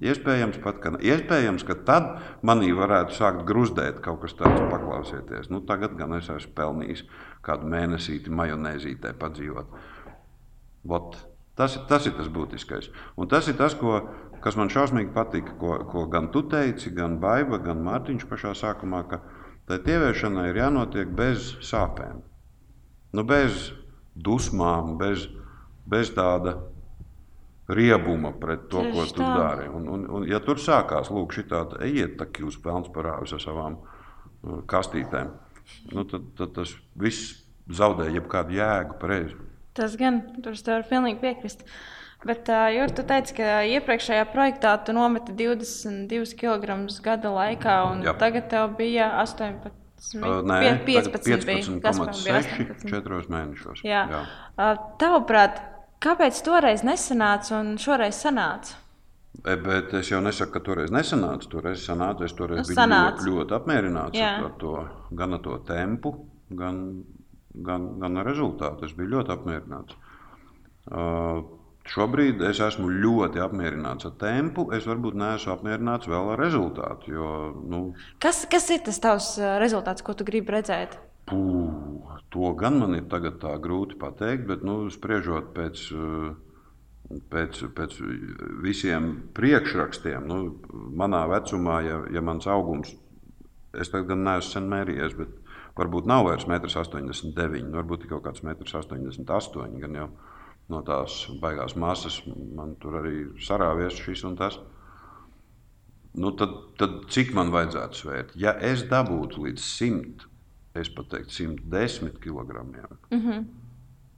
Iespējams, pat, ka, iespējams, ka tad manī varētu sākt gruzdēt kaut kas tāds, paklausieties. Nu, tagad gan es esmu pelnījis kādu mēnesīti majonēzītē padzīvot. Vot, tas, tas ir tas būtiskais. Un tas ir tas, ko, kas man šausmīgi patika, ko, ko gan tu teici, gan Baiva, gan Mārtiņš pašā sākumā, ka tai tievēršanai ir jānotiek bez sāpēm. Nu, bez dusmām, bez, bez tāda riebuma pret to, Tieši ko tu tā. dari. Un, un, un, ja tur sākās šī tāda, ejiet, tā kā jūs pelns parādus ar savām uh, kastītēm, nu, tad, tad tas viss zaudē jebkādu jēgu pareizi. Tas gan, tur es tev pilnīgi piekrist. Bet, jo tu teici, ka iepriekšējā projektā tu nometi 22 kg gada laikā, un Jā. tagad tev bija 18. Uh, nē, 15, 15, 15 4 mēnešos. Jā. Jā. Tavuprāt, Kāpēc toreiz nesanāca un šoreiz sanāca? Bet es jau nesaku, ka toreiz nesanāca. Toreiz sanāca. Es toreiz nu, biju sanāca. ļoti, ļoti apmierināts Jā. ar to, gan ar to tempu, gan, gan, gan ar rezultātu. Es biju ļoti apmierināts. Uh, šobrīd es esmu ļoti apmierināts ar tempu. Es varbūt neesmu apmierināts vēl ar rezultātu. Jo, nu, kas, kas ir tas tavs rezultāts, ko tu gribi redzēt? Pū, to gan man ir grūti pateikt, bet nu, spriežot pēc, pēc, pēc visiem priekšrakstiem, nu, manā vecumā, ja, ja mans augums, es tagad gan neesmu sen mērījies, bet varbūt nav vairs 1,89 m, varbūt kaut kāds 1,88 m. Gan jau no tās baigās masas man tur arī sarāvies šis un tas. Nu, tad, tad cik man vajadzētu svērt? Ja es dabūtu līdz 100 es pat teiktu, 110 kg. Mm -hmm.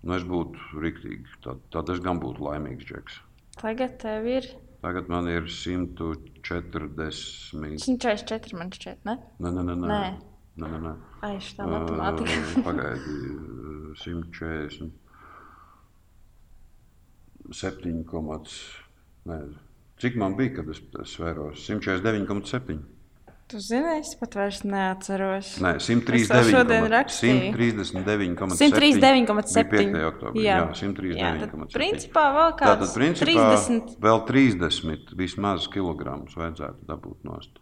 nu, es būtu rīktīgi. Tad, tad es gan būtu laimīgs džeks. Tagad tev ir. Tagad man ir 140. 144 man šķiet, ne? Nē, nē, nē. nē. Nē, nē, nē. Ai, tā matemātika. Uh, pagaidi, 140. 7, Cik man bija, kad es, es svēros? 149,7. Tu zini, es pat vairs neatceros. Nē, 139,7. 139,7. Jā, jā 139,7. Principā vēl kāds Tātad, principā 30. vēl 30 vismaz kilogramus vajadzētu dabūt nost.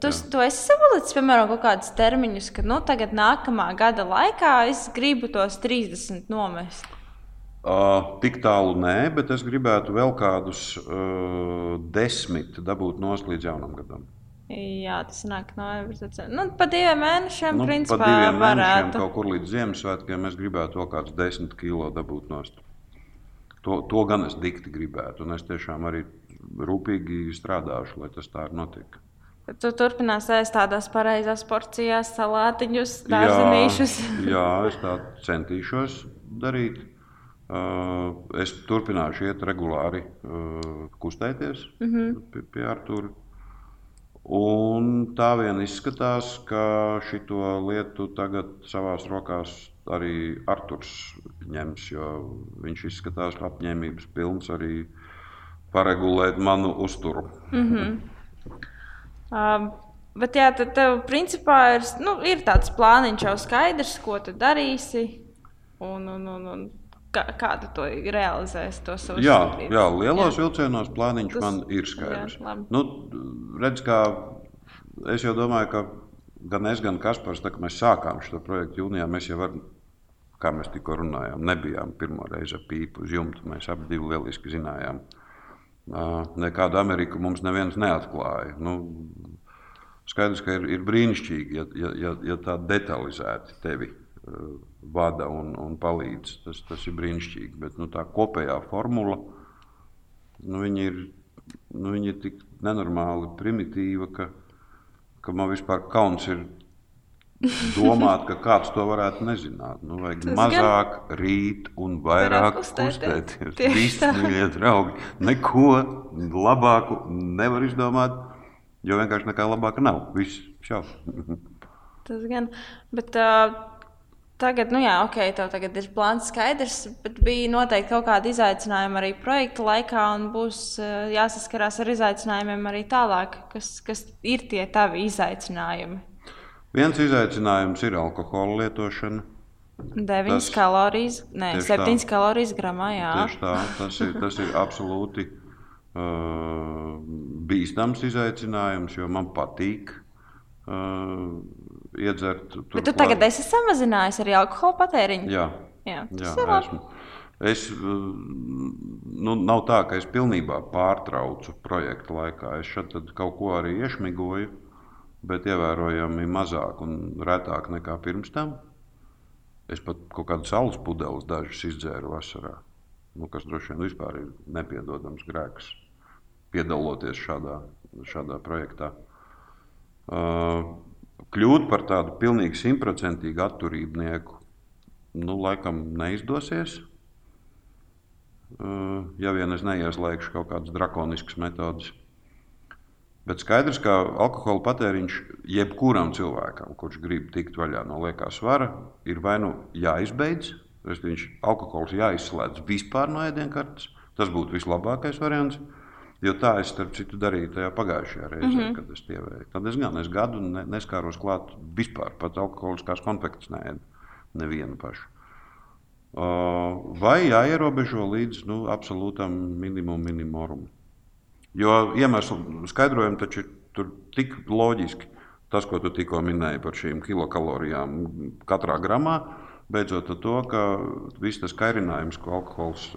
Tu, jā. tu esi savalicis, piemēram, kaut kādus termiņus, ka nu, tagad nākamā gada laikā es gribu tos 30 nomest. Uh, tik tālu nē, bet es gribētu vēl kādus uh, desmit dabūt nost līdz jaunam gadam. Jā, tas nāk no novembris. Nu, pa diviem mēnešiem, nu, principā, pa diviem varētu. mēnešiem kaut kur līdz Ziemassvētkiem es gribētu vēl kādus desmit kilo dabūt nost. To, to gan es dikti gribētu, un es tiešām arī rūpīgi strādāšu, lai tas tā arī notiek. Tu turpinās ēst tādās pareizās porcijās, salātiņus, dārzenīšus. Jā, jā, es tā centīšos darīt. Uh, es turpināšu iet regulāri, uh, kustēties mm -hmm. pie, pie Artūra Un tā vien izskatās, ka šo lietu tagad savā rokās arī Arthurs ņems, jo viņš izskatās apņēmības pilns arī paregulēt manu uzturu. Mm -hmm. Um, bet jā, tad tev principā ir, nu, ir tāds plāniņš jau skaidrs, ko tu darīsi. Un, un, un, un kā, kā tu to realizēsi? To jā, jā, lielos jā. vilcienos plāniņš Tas, man ir skaidrs. Jā, nu, redz, kā es jau domāju, ka gan es, gan Kaspars, tā, mēs sākām šo projektu jūnijā, mēs jau varam, kā mēs tikko runājām, nebijām pirmo reizi ar pīpu uz jumta. Mēs abi lieliski zinājām. Nekādu Ameriku mums neviens neatklāja. Nu, skaidrs, ka ir, ir brīnišķīgi, ja, ja, ja, ja tā detalizēti tevi vada un, un palīdz. Tas, tas ir brīnišķīgi. Bet nu, tā kopējā formula nu, ir, nu, ir tik nenormāli primitīva, ka, ka man vispār kauns ir domāt, ka kāds to varētu nezināt. Nu, vajag Tas mazāk gan... rīt un vairāk kustēties. Visi mīļie draugi. Neko labāku nevar izdomāt, jo vienkārši nekā labāka nav. Viss šau. Tas gan. Bet, uh, Tagad, nu jā, ok, tev tagad ir plāns skaidrs, bet bija noteikti kaut kāda izaicinājuma arī projekta laikā, un būs jāsaskarās ar izaicinājumiem arī tālāk. Kas, kas ir tie tavi izaicinājumi? Viens izaicinājums ir alkohola lietošana. 9 tas, kalorijas, ne, 7 tā, kalorijas gramā. Jā. Tieši tā, tas ir, tas ir absolūti uh, bīstams izaicinājums, jo man patīk. Uh, iedzert. Tur, Bet tu tagad esi samazinājis arī alkohola patēriņu? Jā, jā, jā esmu. Es, nu, nav tā, ka es pilnībā pārtraucu projektu laikā. Es šeit kaut ko arī iešmigoju bet ievērojami mazāk un retāk nekā pirms tam. Es pat kaut kādu saules pudeles dažus izdzēru vasarā, nu, kas droši vien vispār ir nepiedodams grēks, piedaloties šādā, šādā projektā. Uh, kļūt par tādu pilnīgi simtprocentīgu atturībnieku, nu, laikam neizdosies. Uh, ja vien es neieslēgšu kaut kādas drakoniskas metodas. Bet skaidrs, ka alkohola patēriņš jebkuram cilvēkam, kurš grib tikt vaļā no liekā svara, ir vai nu jāizbeidz, viņš alkohols jāizslēdz vispār no ēdienkartes. Tas būtu vislabākais variants. Jo tā es, starp citu, darīju tajā pagājušajā reizē, mm -hmm. kad es pievēju. Tad es gan es gadu ne, neskāros klāt vispār, pat alkoholiskās konfektes neēdu nevienu pašu. Vai jāierobežo līdz nu, absolūtam minimum, minimumam. Jo iemeslu skaidrojumi taču ir tik loģiski. Tas, ko tu tikko minēji par šīm kilokalorijām katrā gramā, beidzot ar to, ka viss tas kairinājums, ko alkohols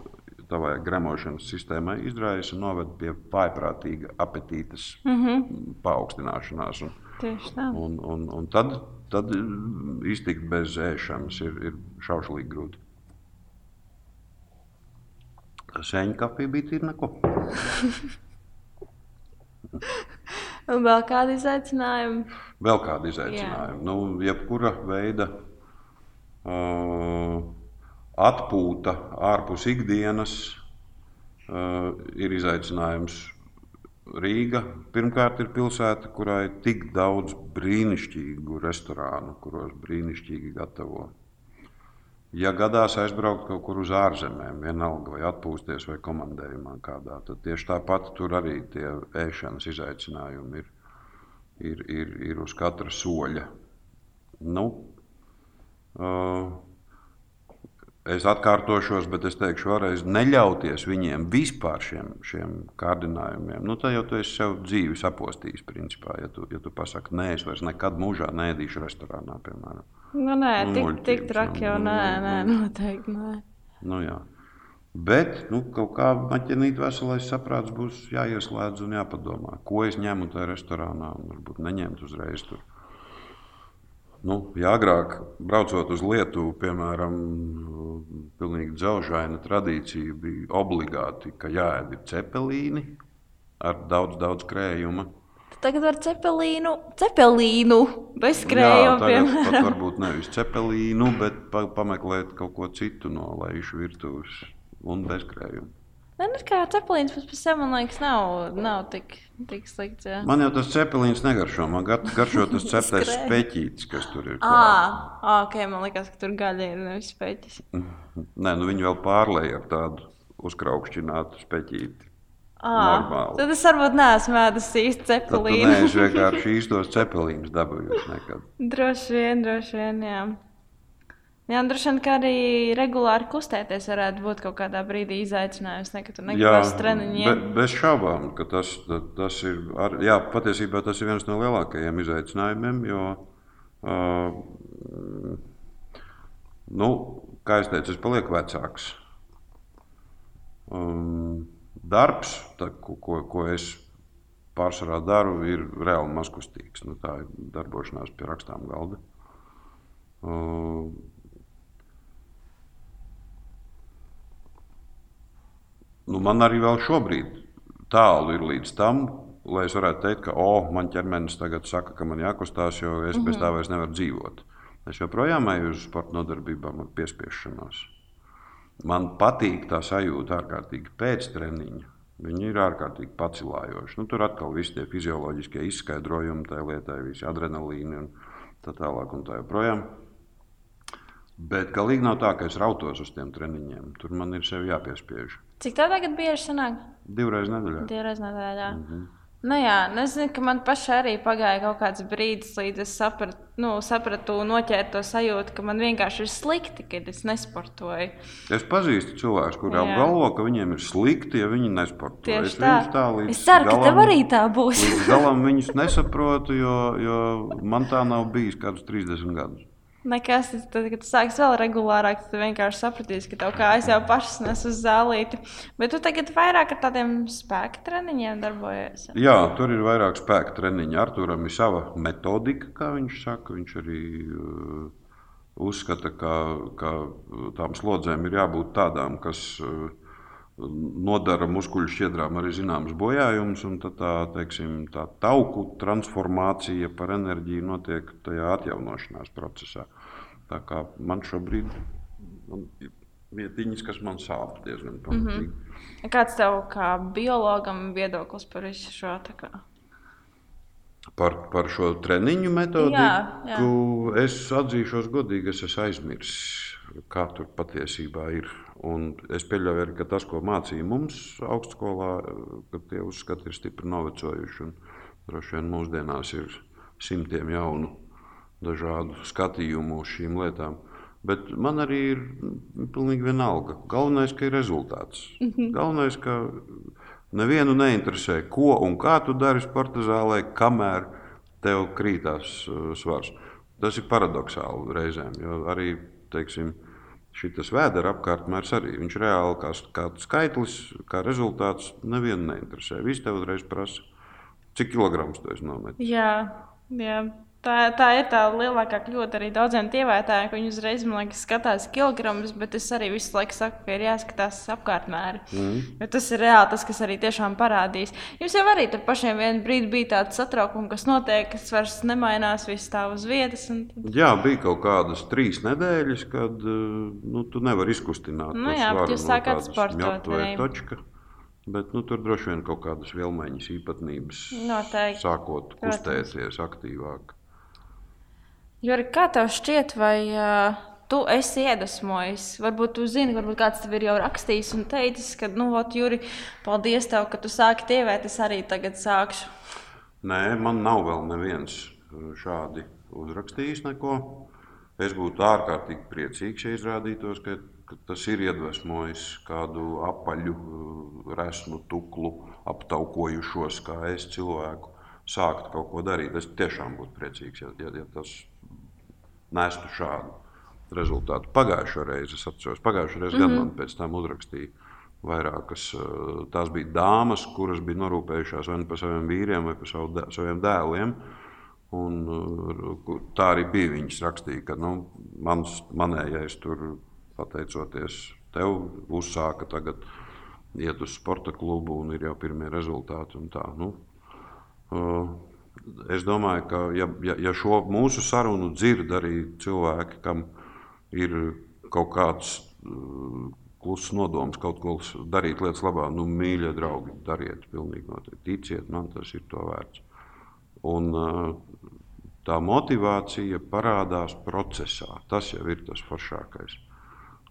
tavai gramošanas sistēmai izraisa, noved pie vājprātīga apetītes mm -hmm. paaugstināšanās. Un, Tieši tā. Un, un, un tad, tad iztikt bez ēšanas ir, ir šaušalīgi grūti. Sēņa kafija bija tīra neko. Un vēl kādi izaicinājumi? Vēl kādi izaicinājumi. Jā. Nu, jebkura veida uh, atpūta ārpus ikdienas uh, ir izaicinājums. Rīga pirmkārt ir pilsēta, kurā ir tik daudz brīnišķīgu restorānu, kuros brīnišķīgi gatavo. Ja gadās aizbraukt kaut kur uz ārzemēm, vienalga vai atpūsties vai komandējumā kādā, tad tieši tāpat tur arī tie ēšanas izaicinājumi ir, ir, ir, ir uz katra soļa. Nu, uh, es atkārtošos, bet es teikšu vēlreiz, neļauties viņiem vispār šiem, šiem kārdinājumiem. Nu, tā jau tu esi sev dzīvi sapostījis, principā, ja tu, ja tu pasaki, nē, es vairs nekad mūžā neēdīšu restorānā, piemēram. Nu, nē, tik, tik traki jau nē, nē, noteikti nē. Nu, jā. Bet nu, kaut kā maķinīt veselais saprāts būs jāieslēdz un jāpadomā, ko es ņemu tajā restorānā un varbūt neņemt uzreiz tur. Nu, jā, agrāk, braucot uz Lietuvu, piemēram, pilnīgi dzelžaina tradīcija bija obligāti, ka jāēd cepelīni ar daudz, daudz krējuma. Tagad var cepelīnu, cepelīnu bez skrējuma. Piemēram, pat varbūt nevis cepelīnu, bet pa, pameklēt kaut ko citu no lejušu virtuves un bez skrējuma. Nē, nu, kā cepelīns par sevi, man liekas, nav, nav tik, tik slikts. Jā. Man jau tas cepelīns negaršo. Man garšo tas ceptais speķītis, kas tur ir. Ah, ok, man liekas, ka tur gaļa ir nevis speķis. Nē, nu viņi vēl pārlēja ar tādu uzkraukšķinātu speķīti. À, tad es varbūt neesmu ēdus īsti cepelīnu. Nē, es vienkārši īstos cepelīnus dabūju droši vien, droši vien, jā. Jā, droši vien, ka arī regulāri kustēties varētu būt kaut kādā brīdī izaicinājums. Ne, tu nekāpēc treniņiem. Be, bez šaubām, ka tas, tas ir, ar, jā, patiesībā tas ir viens no lielākajiem izaicinājumiem, jo Uh, nu, kā jau teicu, es palieku vecāks. Um, darbs, tā, ko, ko, ko es pārsvarā daru, ir reāli mazkustīgs. Nu, tā ir darbošanās pie rakstām galda. Uh, nu, man arī vēl šobrīd tālu ir līdz tam, lai es varētu teikt, ka oh, man ķermenis tagad saka, ka man jākustās, jo es mm -hmm. bez tā vairs nevaru dzīvot. Es joprojām eju uz sporta nodarbībām ar piespiešanos. Man patīk tā sajūta ārkārtīgi pēc treniņa. Viņi ir ārkārtīgi pacilājoši. Nu, tur atkal viss tie fizioloģiskie izskaidrojumi tai lietai, visi adrenalīni un tā tālāk un tā joprojām. Bet galīgi nav tā, ka es rautos uz tiem treniņiem. Tur man ir sevi jāpiespiež. Cik tā tagad bieži sanāk? Divreiz nedēļā. Divreiz nedēļā. Mm -hmm. Nu jā, nu es zinu, ka man pašai arī pagāja kaut kāds brīdis, līdz es sapratu, nu, sapratu noķēru to sajūtu, ka man vienkārši ir slikti, kad es nesportoju. Es pazīstu cilvēkus, kuriem apgalvo, ka viņiem ir slikti, ja viņi nesporto. Tieši es tā. tā es ceru, galam, ka tev arī tā būs. līdz galam viņus nesaprotu, jo, jo man tā nav bijis kādus 30 gadus. Nekas, tad, kad tu sāksi vēl regulārāk, tad vienkārši sapratīsi, ka tev kājas jau pašas nes uz zālīti. Bet tu tagad vairāk ar tādiem spēka treniņiem darbojies. Jā, tur ir vairāk spēka treniņu. Arturam ir sava metodika, kā viņš saka. Viņš arī uh, uzskata, ka, ka tām slodzēm ir jābūt tādām, kas. Uh, nodara muskuļu šķiedrām arī zināmas bojājumus, un tā, teiksim, tā tauku transformācija par enerģiju notiek tajā atjaunošanās procesā. Tā kā man šobrīd man ir vietiņas, kas man sāp diezgan pamatīgi. Mm -hmm. Kāds tev kā biologam viedoklis par visu šo? Par, par šo treniņu metodiku jā, jā. es atzīšos godīgi, es esmu aizmirsis, kā tur patiesībā ir. Un es pieļauju arī, ka tas, ko mācīja mums augstskolā, ka tie uzskati ir stipri novecojuši. Droši vien mūsdienās ir simtiem jaunu dažādu skatījumu uz šīm lietām. Bet man arī ir pilnīgi vienalga. Galvenais, ka ir rezultāts. Mhm. Galvenais, ka nevienu neinteresē, ko un kā tu dari sporta zālē, kamēr tev krītās uh, svars. Tas ir paradoxāli reizēm, jo arī, teiksim, šis vēdera apkārtmērs arī. Viņš reāli kā, kā skaitlis, kā rezultāts, nevienu neinteresē. Visi tev uzreiz prasa, cik kilogramus tu esi nometis. Jā, jā. Tā, tā ir tā lielākā kļūda arī daudziem tievētājiem, ka viņi uzreiz liekas, skatās kilogramus, bet es arī visu laiku saku, ka ir jāskatās apkārtmēri. Mm. Jo tas ir reāli tas, kas arī tiešām parādīs. Jums jau arī tur pašiem vienā brīdī bija tāds satraukums, kas notiek, kas vairs nemainās, viss stāv uz vietas. Tad... Jā, bija kaut kādas trīs nedēļas, kad eh, nu, tu nevari izkustināt. Nu, jā, bet jūs sākāt sportot. Bet nu, tur droši vien kaut kādas vielmaiņas īpatnības Noteikti. sākot kustēties aktīvāk. Juri, kā tev šķiet, vai uh, tu esi iedvesmojis? Varbūt tu zini, varbūt kāds tev ir jau rakstījis un teicis, ka, nu, ot, Juri, paldies tev, ka tu sāki tievēt, es arī tagad sākšu. Nē, man nav vēl neviens šādi uzrakstījis neko. Es būtu ārkārtīgi priecīgs, ja izrādītos, ka, ka tas ir iedvesmojis kādu apaļu, resnu, tuklu, aptaukojušos, kā es cilvēku, sākt kaut ko darīt. Es tiešām būtu priecīgs, ja, ja, ja tas nestu šādu rezultātu. Pagājušo reizi es atceros, pagājušo reizi mm -hmm. gan man pēc tam uzrakstīja vairākas. Eh, tās bija dāmas, kuras bija norūpējušās vai nu par saviem vīriem, vai par savu, saviem dēliem. Un, eh, tā arī bija. Viņas rakstīja, ka nu, mans, manējais tur, pateicoties tev, uzsāka tagad iet uz sporta klubu un ir jau pirmie rezultāti. Tā, nu, uh, es domāju, ka ja, ja, ja šo mūsu sarunu dzird arī cilvēki, kam ir kaut kāds uh, kluss nodoms, kaut ko darīt lietas labā, nu, mīļie draugi, dariet, pilnīgi noteikti. Ticiet, man tas ir to vērts. Un, uh, tā motivācija parādās procesā. Tas jau ir tas foršākais.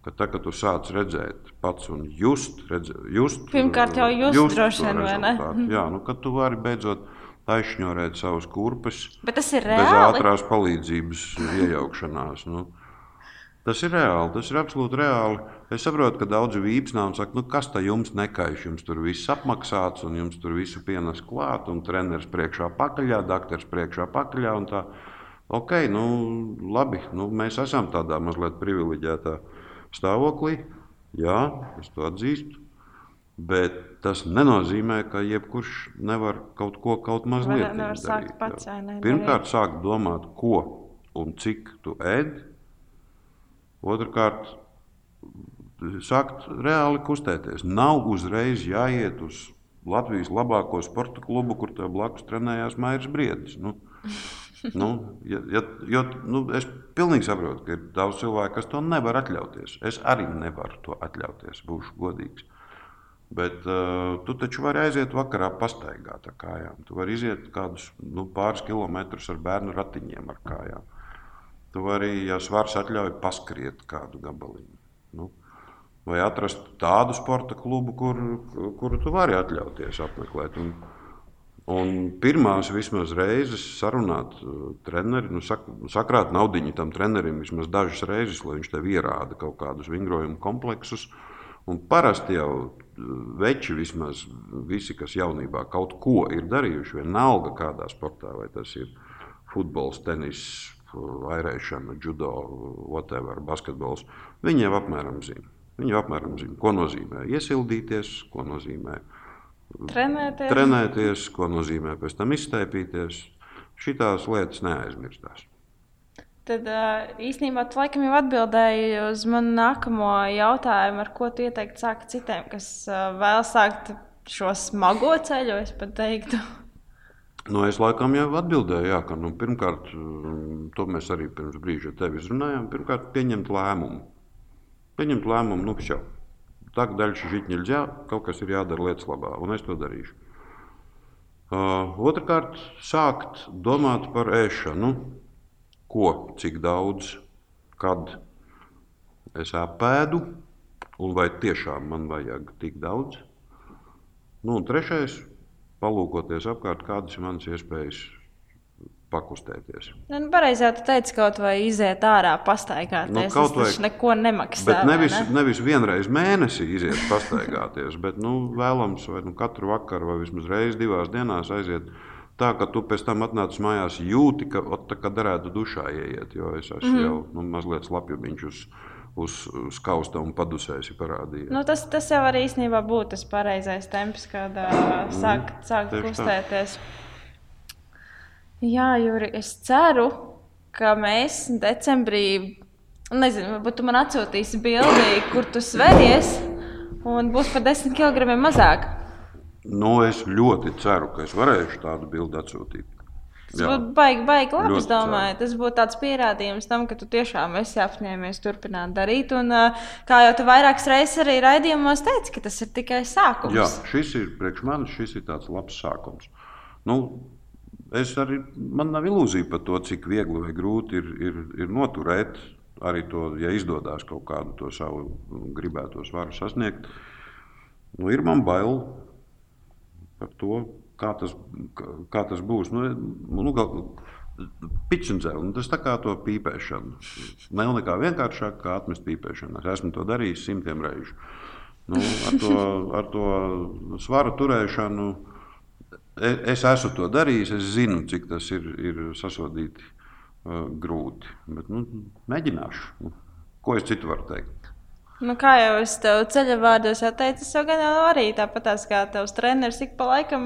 Ka tā, kad tu sāc redzēt pats un just, redz, just pirmkārt jau just, just droši vien, vai ne? Jā, nu, kad tu vari beidzot aizšņurēt savus kurpes. Bet tas ir reāli. Bez ātrās palīdzības iejaukšanās. Nu. Tas ir reāli, tas ir absolūti reāli. Es saprotu, ka daudzi vīpsnā un saka, nu, kas tā jums nekaiš, jums tur viss apmaksāts, un jums tur visu pienes klāt, un treneris priekšā pakaļā, dakteris priekšā pakaļā. Ok, nu, labi, nu, mēs esam tādā mazliet privileģētā stāvoklī. Jā, es to atzīstu. Bet tas nenozīmē, ka jebkurš nevar kaut ko kaut mazliet Var- nevar sākt darīt, pats, jā. vai ne, Pirmkārt, sākt domāt, ko un cik tu ēd. Otrakārt, sākt reāli kustēties. Nav uzreiz jāiet uz Latvijas labāko sporta klubu, kur tev blakus trenējās Mairis Briedis. Nu, nu, ja, ja, jo, nu, es pilnīgi saprotu, ka ir daudz cilvēku, kas to nevar atļauties. Es arī nevaru to atļauties, būšu godīgs. Bet uh, tu taču vari aiziet vakarā pastaigāt ar kājām. Tu vari iziet kādus nu, pāris kilometrus ar bērnu ratiņiem ar kājām. Tu vari, ja svars atļauj, paskriet kādu gabaliņu. Nu, vai atrast tādu sporta klubu, kur, kuru tu vari atļauties apmeklēt. Un, un pirmās vismaz reizes sarunāt uh, treneri, nu, sak, sakrāt naudu tam trenerim vismaz dažas reizes, lai viņš tev ierāda kaut kādus vingrojumu kompleksus. Un parasti jau veči, vismaz visi, kas jaunībā kaut ko ir darījuši, vienalga kādā sportā, vai tas ir futbols, tenis, vairēšana, judo, whatever, basketbols, viņi jau apmēram zina. Viņi jau apmēram zina, ko nozīmē iesildīties, ko nozīmē Trenēties. trenēties, ko nozīmē pēc tam izstēpīties. Šitās lietas neaizmirstās. Tad īstenībā tu laikam jau atbildēji uz manu nākamo jautājumu, ar ko tu ieteiktu sākt citiem, kas vēl sākt šo smago ceļu, es pat teiktu. Nu, no, es laikam jau atbildēju, jā, ka nu, pirmkārt, to mēs arī pirms brīža ar tevi runājām, pirmkārt, pieņemt lēmumu. Pieņemt lēmumu, nu, jau tā, ka daļai šī ģiņķa kaut kas ir jādara lietas labā, un es to darīšu. Uh, otrakārt, sākt domāt par ēšanu. Nu, Ko, cik daudz, kad es apēdu, un vai tiešām man vajag tik daudz. Nu, un trešais, palūkoties apkārt, kādas ir manas iespējas pakustēties. Nu, nu, pareizi jau tu teici, kaut vai iziet ārā, pastaigāties. Nu, kaut tas vai- taču neko nemaksā. Bet nevis, ne? nevis vienreiz mēnesī iziet pastaigāties, bet nu, vēlams vai nu, katru vakaru vai vismaz reizi divās dienās aiziet. Tā ka tu pēc tam atnāc mājās, jūti, ka, ot, tā, ka derētu dušā ieiet. Jo es esmu mm jau nu, mazliet slapjumiņš uz, uz, uz kausta un padusēs parādījies. Nu, tas, tas jau arī īstenībā būtu tas pareizais temps, kad uh, sākt sāk tieši tā. kustēties. Jā, Juri, es ceru, ka mēs decembrī, nezinu, varbūt tu man atsūtīsi bildi, kur tu sveries, un būs par 10 kg mazāk. Nu, es ļoti ceru, ka es varēšu tādu bildi atsūtīt. Tas Jā. būtu baigi, baigi labi. Es Ļoti domāju, tas būtu tāds pierādījums tam, ka tu tiešām esi apņēmies turpināt darīt. Un, kā jau tu vairākas reizes arī raidījumos teici, ka tas ir tikai sākums. Jā, šis ir priekš manis, šis ir tāds labs sākums. Nu, es arī, man nav ilūzija par to, cik viegli vai grūti ir, ir, ir noturēt arī to, ja izdodas kaut kādu to savu gribēto svaru sasniegt. Nu, ir man bail par to, kā tas, kā, tas būs. Nu, nu, Pičinzēl, nu, tas tā kā to pīpēšanu. Nav nekā vienkāršāk, kā atmest pīpēšanu. Es esmu to darījis simtiem reižu. Nu, ar, to, ar to svaru turēšanu e- es esmu to darījis. Es zinu, cik tas ir, ir sasodīti uh, grūti. Bet, nu, mēģināšu. Nu, ko es citu varu teikt? Nu, kā jau es tev ceļā vārdos teicu, es jau gan jau arī tāpat kā tavs treneris, ik pa laikam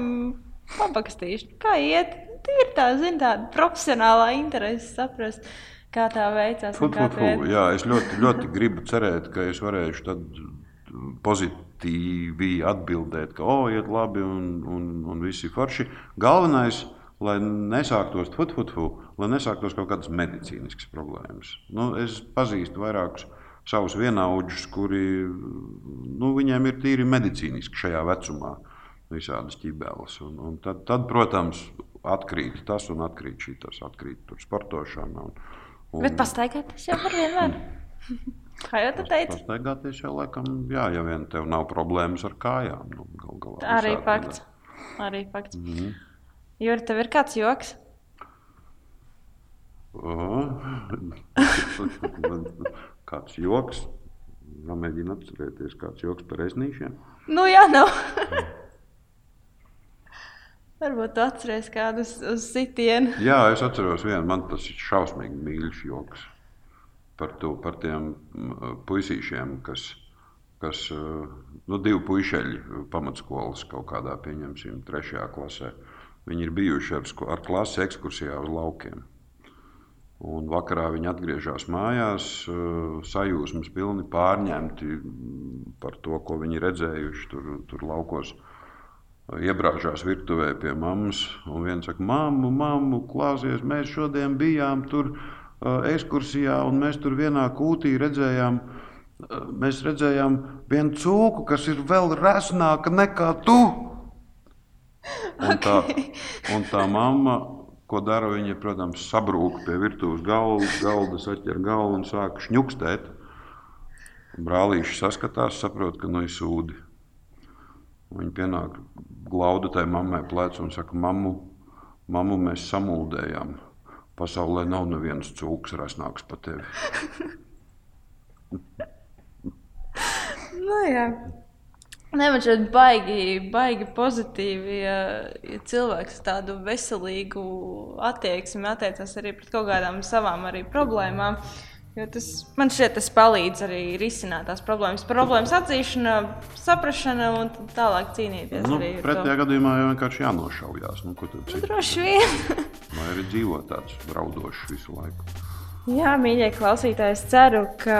pabakstīšu, kā iet. Tīri tā, zin, tāda profesionālā interese saprast, kā tā veicās. Fut, kā fut, fut. Jā, es ļoti, ļoti gribu cerēt, ka es varēšu tad pozitīvi atbildēt, ka, oh, iet labi un, un, un viss ir forši. Galvenais, lai nesāktos, fut, fut, fut, lai nesāktos kaut kādas medicīniskas problēmas. Nu, es pazīstu vairākus savus vienaudžus, kuri nu, viņiem ir tīri medicīniski šajā vecumā. Visādas ķibeles. Un, un tad, tad, protams, atkrīt tas un atkrīt šī tas, atkrīt tur sportošana. Un, un, Bet pastaigāties jau var vienmēr. Kā jau tu teici, Pastaigāties jau laikam, jā, ja vien tev nav problēmas ar kājām. Nu, gal galā arī visādi fakts. Arī fakts. Mm -hmm. Juri, tev ir kāds joks? kāds joks. Mēģinu atcerēties, kāds joks par eznīšiem. Nu, jā, nav. Varbūt tu atceries kādu uz, uz sitienu. Jā, es atceros vienu, man tas ir šausmīgi mīļš joks par, to, par tiem puisīšiem, kas, kas nu, divi puišeļi pamatskolas kaut kādā, pieņemsim, trešajā klasē. Viņi ir bijuši ar, ar klasi ekskursijā uz laukiem. Un vakarā viņi atgriežas mājās, sajūsmas pilni pārņemti par to, ko viņi redzējuši tur, tur laukos. Iebrāžās virtuvē pie mammas, un viens saka, māmu, māmu, klāsies, mēs šodien bijām tur uh, ekskursijā, un mēs tur vienā kūtī redzējām, uh, mēs redzējām vienu cūku, kas ir vēl resnāka nekā tu. Un tā, un tā mamma Ko dara viņa, protams, sabrūk pie virtuves galda, galda saķer galvu un sāk šņukstēt. Brālīši saskatās, saprot, ka nu ir sūdi. Viņa pienāk glauda tai mammai plecu un saka, mammu, mammu mēs samuldējām. Pasaulē nav nevienas cūks rasnāks par tevi. nu, jā. Nē, man šķiet, baigi, baigi pozitīvi, ja, ja cilvēks tādu veselīgu attieksmi attiecas arī pret kaut kādām savām problēmām. Jo tas man šķiet, tas palīdz arī risināt tās problēmas. Problēmas atzīšana, saprāšana un tālāk cīnīties. Nu, pretējā gadījumā jau vienkārši jānošaujās. Nu, nu, droši vien. Vai arī dzīvo tāds raudošs visu laiku. Jā, mīļie klausītāji, es ceru, ka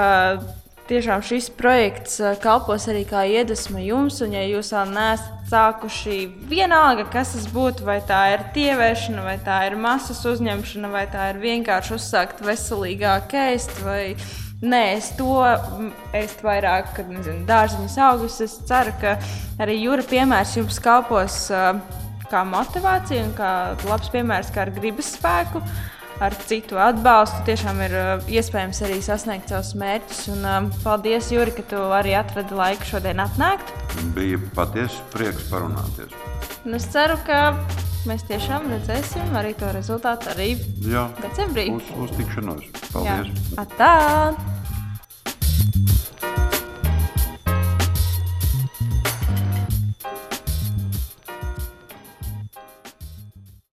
tiešām šis projekts eh, kalpos arī kā iedvesma jums, un ja jūs vēl neesat sākuši vienalga, kas tas būtu, vai tā ir tievēšana, vai tā ir masas uzņemšana, vai tā ir vienkārši uzsākt veselīgāk ēst, vai nē, es to ēst vairāk, kad nezinu, dārziņas augus. Es ceru, ka arī jūra piemērs jums kalpos uh, kā motivācija un kā labs piemērs, kā ar gribas spēku. Uh, ar citu atbalstu tiešām ir uh, iespējams arī sasniegt savus mērķus. Un, um, paldies, Juri, ka tu arī atradi laiku šodien atnākt. Bija patiesi prieks parunāties. Un es ceru, ka mēs tiešām redzēsim arī to rezultātu arī Jā, decembrī. Uz, uz tikšanos. Paldies! Jā. Atā!